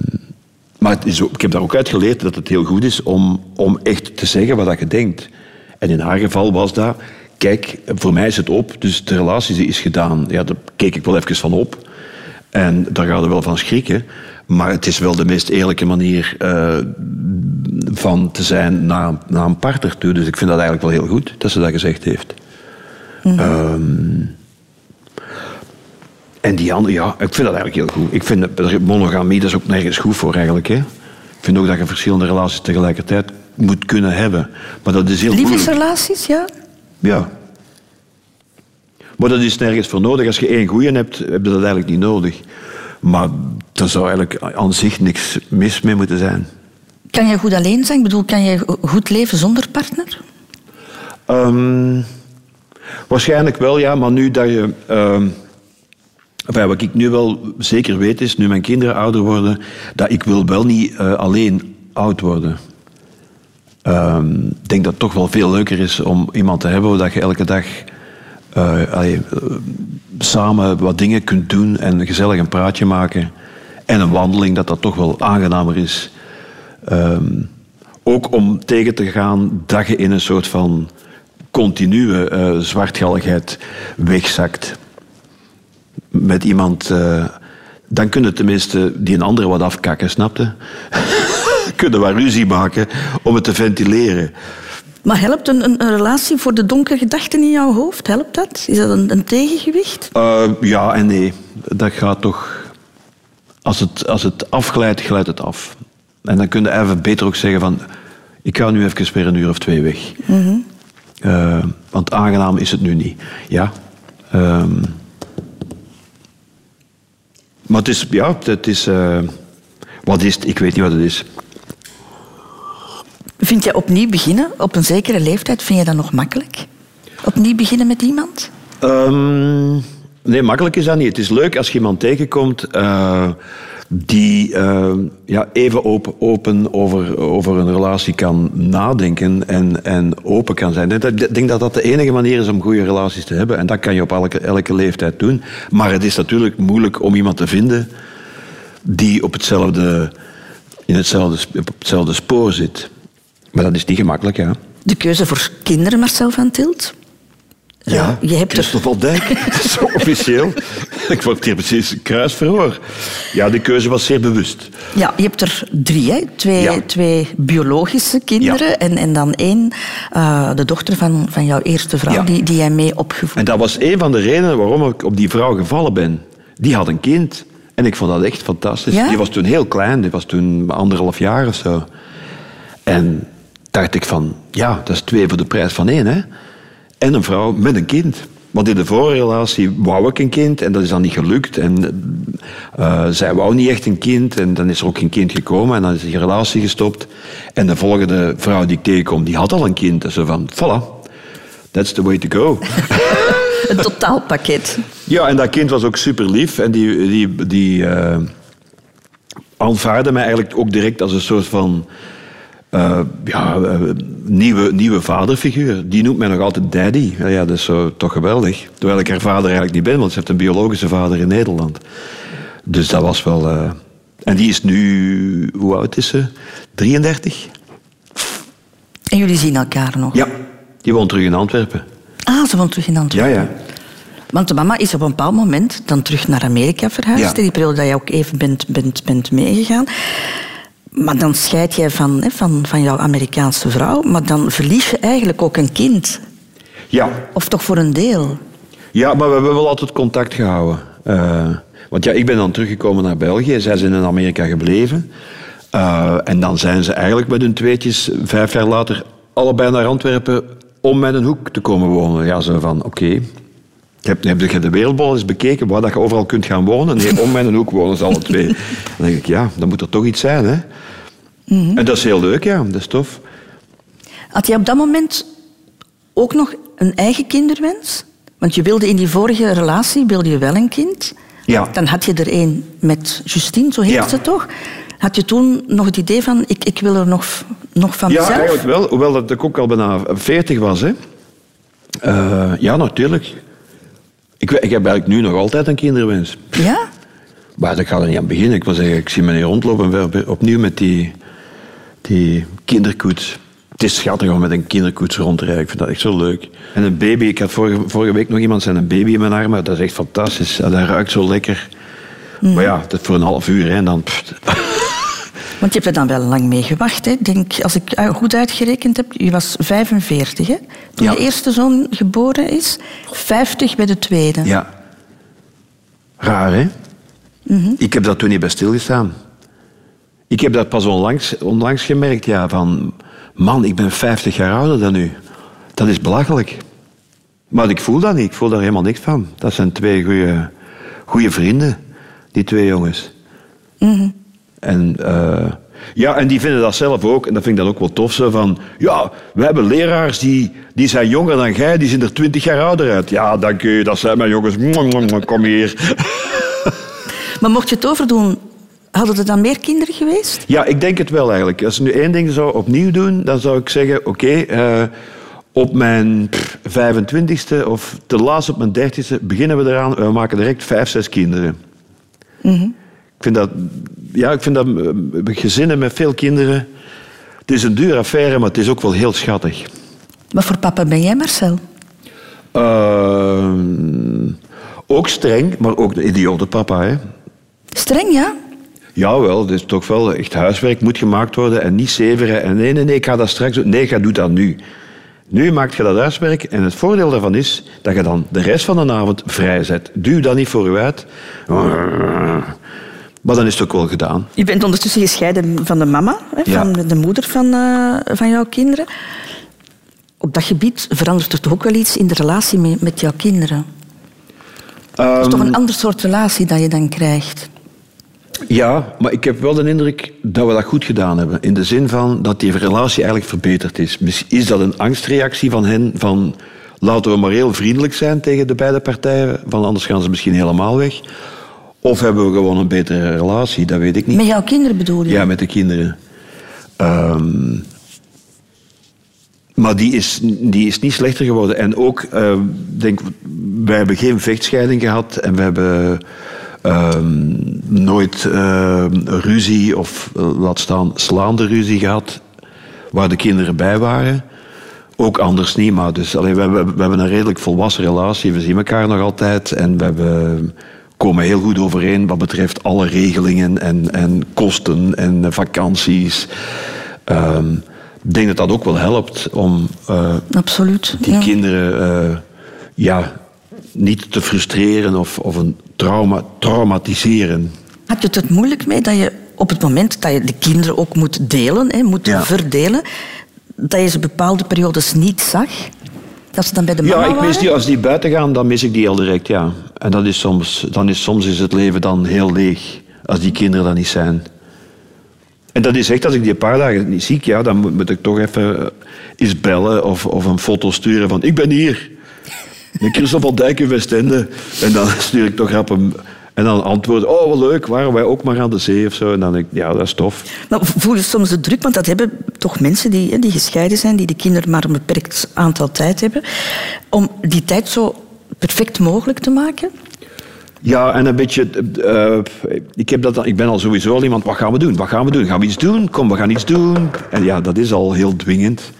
maar is ik heb daar ook uit geleerd dat het heel goed is om, om echt te zeggen wat je denkt. En in haar geval was dat, kijk, voor mij is het op, dus de relatie is gedaan. Ja, daar keek ik wel even van op. En daar gaat er wel van schrikken. Maar het is wel de meest eerlijke manier uh, van te zijn naar, naar een partner toe. Dus ik vind dat eigenlijk wel heel goed dat ze dat gezegd heeft. Mm -hmm. um, en die andere, ja, ik vind dat eigenlijk heel goed. Ik vind monogamie, dat is ook nergens goed voor eigenlijk. Hè. Ik vind ook dat je verschillende relaties tegelijkertijd moet kunnen hebben. Maar dat is heel Liefdesrelaties, ja? Ja. Maar dat is nergens voor nodig. Als je één goeie hebt, heb je dat eigenlijk niet nodig. Maar er zou eigenlijk aan zich niks mis mee moeten zijn. Kan je goed alleen zijn? Ik bedoel, kan je goed leven zonder partner? Um, waarschijnlijk wel, ja. Maar nu dat je... Enfin, wat ik nu wel zeker weet is, nu mijn kinderen ouder worden, dat ik wil wel niet uh, alleen oud worden. Um, ik denk dat het toch wel veel leuker is om iemand te hebben dat je elke dag allee, uh, samen wat dingen kunt doen en gezellig een praatje maken. En een wandeling, dat dat toch wel aangenamer is. Um, ook om tegen te gaan dat je in een soort van continue uh, zwartgalligheid wegzakt. Met iemand, uh, dan kunnen tenminste die een andere wat afkakken, snapte? kunnen wat ruzie maken om het te ventileren. Maar helpt een, een, relatie voor de donkere gedachten in jouw hoofd? Helpt dat? Is dat een, een tegengewicht? Uh, ja en nee. Dat gaat toch... Als het, als het afglijdt, glijdt het af. En dan kun je even beter ook zeggen van... Ik ga nu even weer een uur of twee weg. Mm -hmm. Uh, want aangenaam is het nu niet. Ja. Um, maar het is... Ja, het is... Uh, wat is het? Ik weet niet wat het is. Vind je opnieuw beginnen op een zekere leeftijd, vind je dat nog makkelijk? Opnieuw beginnen met iemand? Um, nee, makkelijk is dat niet. Het is leuk als je iemand tegenkomt uh, die uh, ja, even open, open over, over een relatie kan nadenken en, en open kan zijn. Ik denk dat dat de enige manier is om goede relaties te hebben. En dat kan je op elke, elke leeftijd doen. Maar het is natuurlijk moeilijk om iemand te vinden die op hetzelfde, in hetzelfde, op hetzelfde spoor zit. Maar dat is niet gemakkelijk, ja. De keuze voor kinderen, Marcel van Tilt? Ja, je hebt Christophe Dijk, zo officieel. Ik word hier precies kruisverhoor. Ja, de keuze was zeer bewust. Ja, je hebt er drie, hè? Twee, ja. twee biologische kinderen ja. en, en dan één, uh, de dochter van, van jouw eerste vrouw, ja. die, die jij mee opgevoed En dat was een van de redenen waarom ik op die vrouw gevallen ben. Die had een kind. En ik vond dat echt fantastisch. Die was toen heel klein, die was toen anderhalf jaar of zo. En dacht ik van, ja, dat is twee voor de prijs van één. Hè? En een vrouw met een kind. Want in de vorige relatie wou ik een kind en dat is dan niet gelukt. En uh, zij wou niet echt een kind en dan is er ook geen kind gekomen en dan is die relatie gestopt. En de volgende vrouw die ik tegenkom, die had al een kind. En zo van, voilà, that's the way to go. een totaalpakket. Ja, en dat kind was ook super lief en die, die, die uh, aanvaarde mij eigenlijk ook direct als een soort van uh, ja, uh, nieuwe, nieuwe vaderfiguur. Die noemt mij nog altijd daddy. Ja, dat is zo, toch geweldig. Terwijl ik haar vader eigenlijk niet ben, want ze heeft een biologische vader in Nederland. Dus dat was wel... Uh... En die is nu... Hoe oud is ze? 33. En jullie zien elkaar nog? Ja, die woont terug in Antwerpen. Ah, ze woont terug in Antwerpen. Ja, ja. Want de mama is op een bepaald moment dan terug naar Amerika verhuisd. Ja. Die periode dat je ook even bent, bent, bent meegegaan. Maar dan scheid jij van, hè, van, van jouw Amerikaanse vrouw, maar dan verlies je eigenlijk ook een kind. Ja. Of toch voor een deel. Ja, maar we hebben wel altijd contact gehouden. Uh, want ja, ik ben dan teruggekomen naar België. Zij zijn in Amerika gebleven. Uh, en dan zijn ze eigenlijk met hun tweetjes vijf jaar later allebei naar Antwerpen om met een hoek te komen wonen. Ja, zo van, oké. Okay. Heb, heb je de wereldbol eens bekeken, waar dat je overal kunt gaan wonen? Nee, om mijn hoek wonen ze alle twee. Dan denk ik, ja, dan moet er toch iets zijn, hè? Mm -hmm. En dat is heel leuk, ja. Dat is tof. Had je op dat moment ook nog een eigen kinderwens? Want je wilde in die vorige relatie wilde je wel een kind. Ja. Dan had je er een met Justine, zo heet ja. ze toch? Had je toen nog het idee van, ik, ik wil er nog, nog van ja, mezelf? Ja, eigenlijk wel. Hoewel dat ik ook al bijna 40 was. Hè. Uh, ja, natuurlijk. Ik, ik heb eigenlijk nu nog altijd een kinderwens. Ja? Maar dat gaat er niet aan beginnen. Ik wil zeggen, ik zie me niet rondlopen opnieuw met die, die kinderkoets. Het is schattig om met een kinderkoets rond te rijden. Ik vind dat echt zo leuk. En een baby, ik had vorige, vorige week nog iemand zijn een baby in mijn armen. Dat is echt fantastisch. Dat ruikt zo lekker. Mm. Maar ja, dat is voor een half uur hè, en dan... Want je hebt er dan wel lang mee gewacht. Hè? Ik denk, als ik goed uitgerekend heb, je was 45 hè? toen Ja. je eerste zoon geboren is. 50 bij de tweede. Ja. Raar, hè? Ik heb daar toen niet bij stilgestaan. Ik heb dat pas onlangs, onlangs gemerkt, ja, van... Man, ik ben 50 jaar ouder dan u. Dat is belachelijk. Maar ik voel dat niet. Ik voel daar helemaal niks van. Dat zijn twee goede, goede vrienden, die twee jongens. En, eh, ja, en die vinden dat zelf ook. En dat vind ik dan ook wel tof. Zo van, ja, we hebben leraars die, die zijn jonger dan jij. Die zien er 20 jaar ouder uit. Ja, dank u. Dat zijn mijn jongens. Kom hier. Maar mocht je het overdoen, hadden er dan meer kinderen geweest? Ja, ik denk het wel eigenlijk. Als ze nu één ding zou opnieuw doen, dan zou ik zeggen: oké, eh, op mijn pff, 25ste of te laatst op mijn 30ste beginnen we eraan. We maken direct vijf, zes kinderen. Ik vind dat, ja, ik vind dat eh, gezinnen met veel kinderen. Het is een dure affaire, maar het is ook wel heel schattig. Wat voor papa ben jij, Marcel? Eh, ook streng, maar ook de idiote papa. Hè. Streng, ja? Jawel, het is toch wel echt huiswerk moet gemaakt worden en niet zeveren. En nee, nee, nee, ik ga dat straks doen. Nee, ga doe dat nu. Nu maakt je dat huiswerk en het voordeel daarvan is dat je dan de rest van de avond vrij zet. Duw dat niet voor je uit. Maar dan is het ook wel gedaan. Je bent ondertussen gescheiden van de mama, Ja. van de moeder van, eh, van jouw kinderen. Op dat gebied verandert er toch ook wel iets in de relatie met, met jouw kinderen? Het is toch een ander soort relatie dat je dan krijgt? Ja, maar ik heb wel de indruk dat we dat goed gedaan hebben. In de zin van dat die relatie eigenlijk verbeterd is. Is dat een angstreactie van hen? Van laten we maar heel vriendelijk zijn tegen de beide partijen, want anders gaan ze misschien helemaal weg. Of hebben we gewoon een betere relatie? Dat weet ik niet. Met jouw kinderen bedoel je? Ja, met de kinderen. Ehm, maar die is, die is niet slechter geworden. En ook, eh, denk, wij hebben geen vechtscheiding gehad en we hebben nooit ehm, ruzie of eh, laat staan slaande ruzie gehad waar de kinderen bij waren. Ook anders niet, maar dus, allee, we, hebben, we hebben een redelijk volwassen relatie. We zien elkaar nog altijd en we hebben, komen heel goed overeen wat betreft alle regelingen en, en kosten en vakanties. Ehm, ik denk dat dat ook wel helpt om eh, Absoluut. die ja. kinderen eh, ja, niet te frustreren of, of een trauma, traumatiseren. Had je het moeilijk mee dat je op het moment dat je de kinderen ook moet delen, hè, moet Ja. verdelen, dat je ze bepaalde periodes niet zag? Dat ze dan bij de mama Ja, ik mis die, als die buiten gaan, dan mis ik die heel direct, ja. En dat is soms, dan is, soms is het leven dan heel leeg, als die kinderen dan niet zijn. En dat is echt, als ik die een paar dagen niet zie, ja, dan moet, moet ik toch even eh, eens bellen of, of een foto sturen van ik ben hier. De Christophe Dijk in Westende. En dan stuur ik toch rap een... En dan antwoorden, oh wat leuk, waren wij ook maar aan de zee of zo. En dan denk ik, ja, dat is tof. Maar voel je soms de druk, want dat hebben toch mensen die, die gescheiden zijn, die de kinderen maar een beperkt aantal tijd hebben, om die tijd zo perfect mogelijk te maken? Ja, en een beetje... eh, ik, heb dat, ik ben al sowieso al iemand, wat gaan we doen? Wat gaan we doen? Gaan we iets doen? Kom, we gaan iets doen. En ja, dat is al heel dwingend.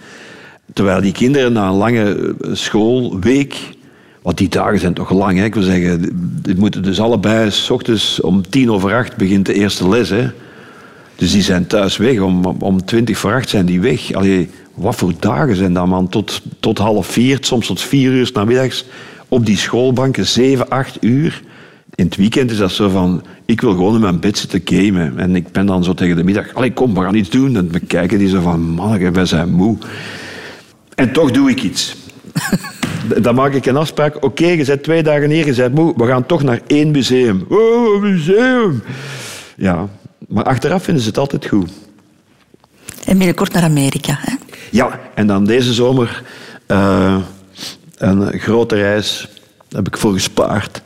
Terwijl die kinderen na een lange eh, schoolweek... Want die dagen zijn toch lang, hè? Ik wil zeggen, die moeten dus allebei... S ochtends om tien over acht begint de eerste les, hè? Dus die zijn thuis weg. Om, om 20 voor 8 zijn die weg. Allee, wat voor dagen zijn dat, man? Tot, tot half vier, soms tot vier uur namiddags. Op die schoolbanken, 7, 8 uur. In het weekend is dat zo van... Ik wil gewoon in mijn bed zitten gamen. En ik ben dan zo tegen de middag... Allee, kom, we gaan iets doen. En we kijken die zo van... Man, wij zijn moe. En toch doe ik iets. Dan maak ik een afspraak. Oké, je bent twee dagen hier, je bent moe. We gaan toch naar één museum. Oh, een museum. Ja, maar achteraf vinden ze het altijd goed. En binnenkort naar Amerika, hè? Ja, en dan deze zomer uh, een grote reis. Daar heb ik voor gespaard.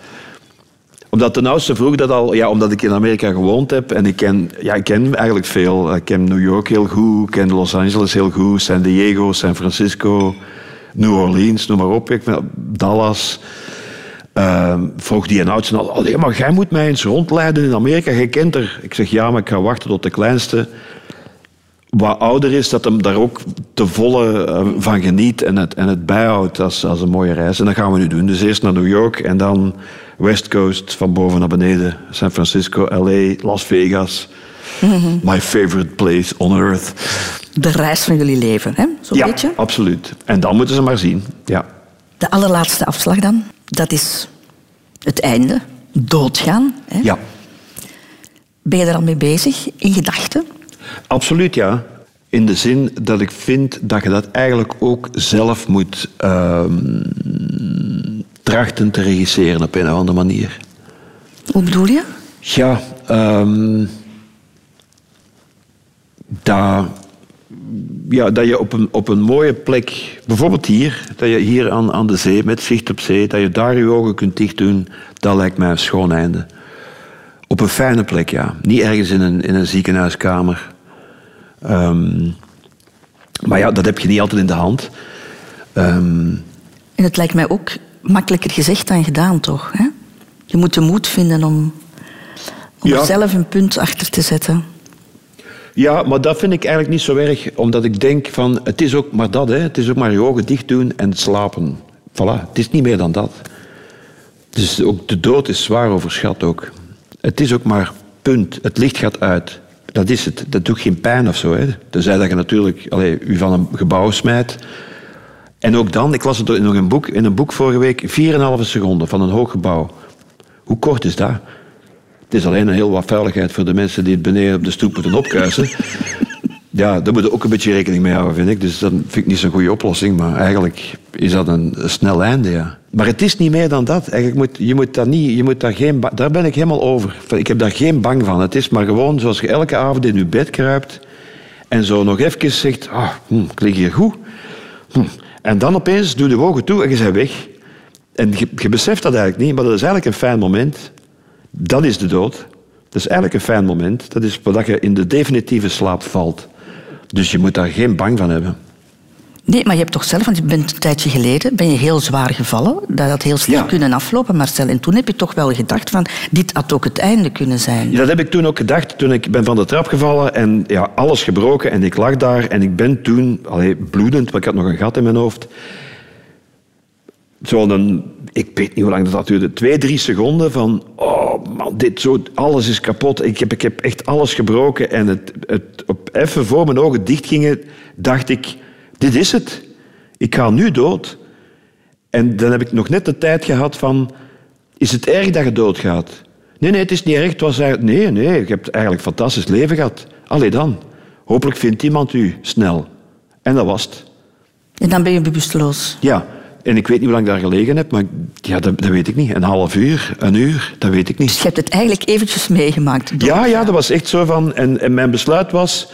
Omdat de oudste vroeg dat al, ja, omdat ik in Amerika gewoond heb en ik ken, ja, ik ken eigenlijk veel. Ik ken New York heel goed, ik ken Los Angeles heel goed, San Diego, San Francisco, New Orleans, noem maar op. Ik Dallas. Uh, vroeg die een oudste al, oh, maar jij moet mij eens rondleiden in Amerika, jij kent er. Ik zeg, ja, maar ik ga wachten tot de kleinste wat ouder is, dat hem daar ook te volle eh, van geniet en het, en het bijhoudt als, als een mooie reis. En dat gaan we nu doen. Dus eerst naar New York en dan West Coast, van boven naar beneden. San Francisco, LA, Las Vegas. My favorite place on earth. De reis van jullie leven, hè? Zo'n ja, beetje? absoluut. En dan moeten ze maar zien. Ja. De allerlaatste afslag dan, dat is het einde. Doodgaan. Hè? Ja. Ben je er al mee bezig, in gedachten? Absoluut, ja. In de zin dat ik vind dat je dat eigenlijk ook zelf moet ehm, trachten te regisseren op een of andere manier. Hoe bedoel je? Ja, um, dat, ja, dat je op een, op een mooie plek, bijvoorbeeld hier, dat je hier aan, aan de zee, met zicht op zee, dat je daar je ogen kunt dicht doen, dat lijkt mij een schoon einde. Op een fijne plek, ja. Niet ergens in een, in een ziekenhuiskamer. Um, maar ja, dat heb je niet altijd in de hand. Um, en het lijkt mij ook makkelijker gezegd dan gedaan, toch? Hè? Je moet de moed vinden om, om ja. zelf een punt achter te zetten. Ja, maar dat vind ik eigenlijk niet zo erg, omdat ik denk van, het is ook maar dat, hè. het is ook maar je ogen dicht doen en slapen. Voilà, het is niet meer dan dat. Dus ook de dood is zwaar overschat ook. Het is ook maar punt, het licht gaat uit. Dat is het. Dat doet geen pijn of zo. Hè. Tenzij dat je natuurlijk allee, u van een gebouw smijt. En ook dan, ik las het in, een boek, in een boek vorige week, 4,5 seconden van een hoog gebouw. Hoe kort is dat? Het is alleen een heel wat veiligheid voor de mensen die het beneden op de stoep moeten opkuisen. Ja, daar moet je ook een beetje rekening mee houden, vind ik. Dus dat vind ik niet zo'n goede oplossing. Maar eigenlijk is dat een, snel einde, ja. Maar het is niet meer dan dat. Eigenlijk moet, je moet dat niet, je moet daar, geen, daar ben ik helemaal over. Ik heb daar geen bang van. Het is maar gewoon zoals je elke avond in je bed kruipt en zo nog even zegt, ah, hm, ik lig hier goed. Hm. En dan opeens doe je de ogen toe en je bent weg. En je, je beseft dat eigenlijk niet, maar dat is eigenlijk een fijn moment. Dat is de dood. Dat is eigenlijk een fijn moment. Dat is wat je in de definitieve slaap valt. Dus je moet daar geen bang van hebben. Nee, maar je hebt toch zelf, want je bent een tijdje geleden ben je heel zwaar gevallen. Dat had heel snel kunnen aflopen, Marcel. En toen heb je toch wel gedacht van, dit had ook het einde kunnen zijn. Ja, dat heb ik toen ook gedacht. Toen ik ben van de trap gevallen en ja, alles gebroken. En ik lag daar en ik ben toen, allee, bloedend, want ik had nog een gat in mijn hoofd. Zo'n, ik weet niet hoe lang dat duurde, twee, drie seconden van, oh man, dit zo, alles is kapot. Ik heb, ik heb echt alles gebroken. En het, het op even voor mijn ogen dicht gingen, dacht ik dit is het. Ik ga nu dood. En dan heb ik nog net de tijd gehad van... Is het erg dat je doodgaat? Nee, nee, het is niet erg. Het was eigenlijk, nee, nee, je hebt eigenlijk een fantastisch leven gehad. Allee dan. Hopelijk vindt iemand u snel. En dat was het. En dan ben je bewusteloos? Ja. En ik weet niet hoe lang ik daar gelegen heb, maar ja, dat, dat, weet ik niet. Een half uur, een uur, dat weet ik niet. Dus je hebt het eigenlijk eventjes meegemaakt? Ja, ja, dat was echt zo van... En, en mijn besluit was,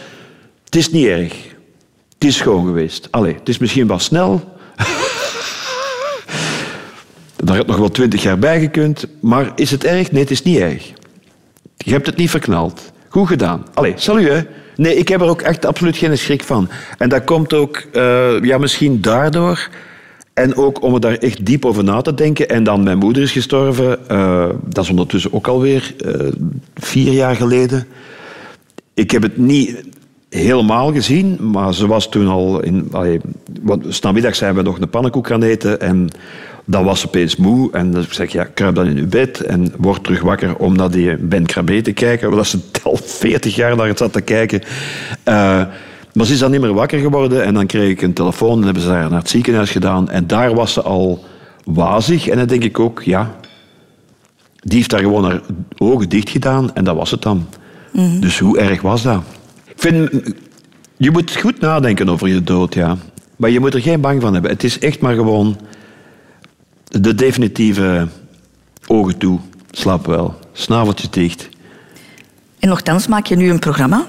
het is niet erg. Het is schoon geweest. Allee, het is misschien wel snel. Daar had nog wel twintig jaar bij gekund. Maar is het erg? Nee, het is niet erg. Je hebt het niet verknald. Goed gedaan. Allee, salut hè. Nee, ik heb er ook echt absoluut geen schrik van. En dat komt ook uh, ja, misschien daardoor. En ook om er daar echt diep over na te denken. En dan mijn moeder is gestorven. Uh, dat is ondertussen ook alweer uh, vier jaar geleden. Ik heb het niet helemaal gezien, maar ze was toen al... In, allee, want, zijn we nog een pannenkoek gaan eten en dan was ze opeens moe en dan zeg je, ja, kruip dan in je bed en word terug wakker om naar die Ben Krabbe te kijken. Want ze al 40 jaar naar het zat te kijken. Uh, maar ze is dan niet meer wakker geworden en dan kreeg ik een telefoon en hebben ze haar naar het ziekenhuis gedaan. En daar was ze al wazig en dan denk ik ook, ja, die heeft daar gewoon haar ogen dicht gedaan en dat was het dan. Mhm. Dus hoe erg was dat? Ik vind, je moet goed nadenken over je dood, ja. Maar je moet er geen bang van hebben. Het is echt maar gewoon de definitieve ogen toe. Slaap wel. Snaveltje dicht. En nogthans maak je nu een programma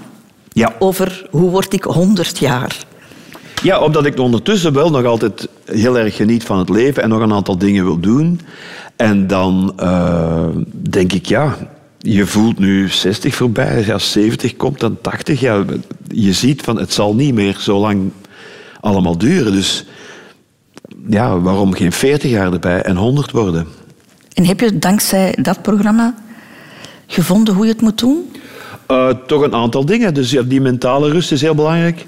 ja. over hoe word ik 100 jaar. Ja, omdat ik ondertussen wel nog altijd heel erg geniet van het leven en nog een aantal dingen wil doen. En dan uh, denk ik, ja, je voelt nu 60 voorbij, ja, 70 komt dan 80. Ja, je ziet van het zal niet meer zo lang allemaal duren. Dus ja, waarom geen 40 jaar erbij en 100 worden? En heb je dankzij dat programma gevonden hoe je het moet doen? Uh, toch een aantal dingen. Dus ja, die mentale rust is heel belangrijk.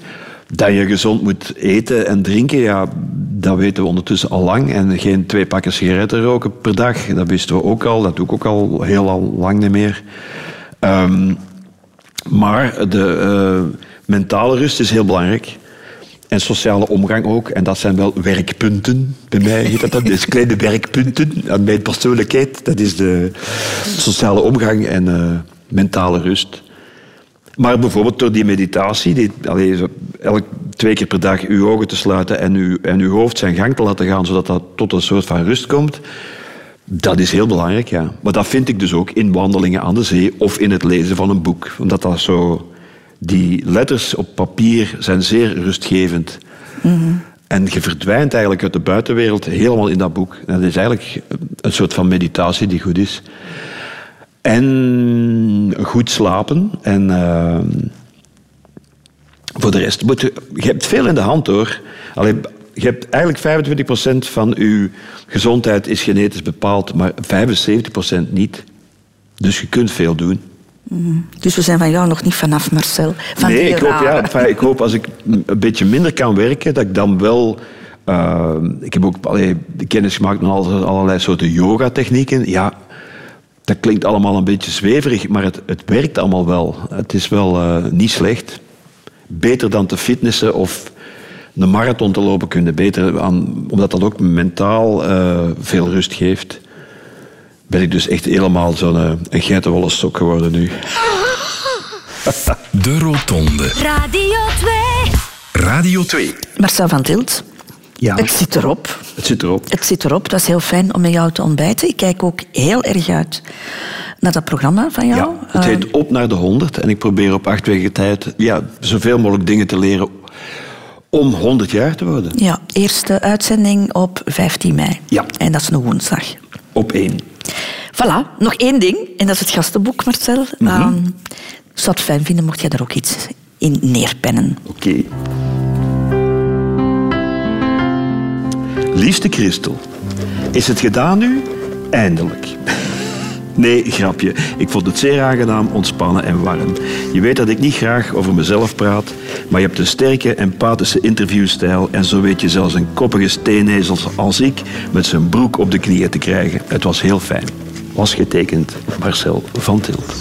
Dat je gezond moet eten en drinken, ja, dat weten we ondertussen al lang. En geen twee pakken sigaretten roken per dag, dat wisten we ook al. Dat doe ik ook al heel al lang niet meer. Um, maar de uh, mentale rust is heel belangrijk. En sociale omgang ook. En dat zijn wel werkpunten. Bij mij heet dat, dat is kleine werkpunten aan mijn persoonlijkheid. Dat is de sociale omgang en uh, mentale rust. Maar bijvoorbeeld door die meditatie, die, elk twee keer per dag uw ogen te sluiten en uw, en uw hoofd zijn gang te laten gaan, zodat dat tot een soort van rust komt, dat is heel belangrijk, ja. Maar dat vind ik dus ook in wandelingen aan de zee of in het lezen van een boek. Omdat dat zo... Die letters op papier zijn zeer rustgevend. Mm En je verdwijnt eigenlijk uit de buitenwereld helemaal in dat boek. dat is eigenlijk een soort van meditatie die goed is. En goed slapen. En uh, voor de rest, moet je, je hebt veel in de hand hoor. Allee, je hebt eigenlijk 25% van je gezondheid is genetisch bepaald, maar 75% niet. Dus je kunt veel doen. Mm. Dus we zijn van jou nog niet vanaf, Marcel. Van nee, ik hoop, ja, ik hoop als ik een beetje minder kan werken, dat ik dan wel... Uh, ik heb ook allee, kennis gemaakt met allerlei soorten yoga-technieken. Ja, dat klinkt allemaal een beetje zweverig, maar het, het werkt allemaal wel. Het is wel uh, niet slecht. Beter dan te fitnessen of een marathon te lopen kunnen. Beter aan, omdat dat ook mentaal uh, veel rust geeft. Ben ik dus echt helemaal zo'n uh, een geitenwolle sok geworden nu. De Rotonde. Radio 2. Radio 2. Marcel van Tilt. Ja. Het zit erop. Het zit erop. Het zit erop. Dat is heel fijn om met jou te ontbijten. Ik kijk ook heel erg uit naar dat programma van jou. Ja, het heet Uh, Op naar de 100. En ik probeer op acht weken tijd ja, zoveel mogelijk dingen te leren om 100 jaar te worden. ja, eerste uitzending op 15 mei. Ja. En dat is een woensdag. Op één. Voilà, nog één ding. En dat is het gastenboek, Marcel. Ik zou het fijn vinden mocht jij daar ook iets in neerpennen. Oké. Liefste Christel, is het gedaan nu? Eindelijk. Nee, grapje. Ik vond het zeer aangenaam, ontspannen en warm. Je weet dat ik niet graag over mezelf praat, maar je hebt een sterke, empathische interviewstijl en zo weet je zelfs een koppige steenezel als ik met zijn broek op de knieën te krijgen. Het was heel fijn. Was getekend Marcel van Tilt.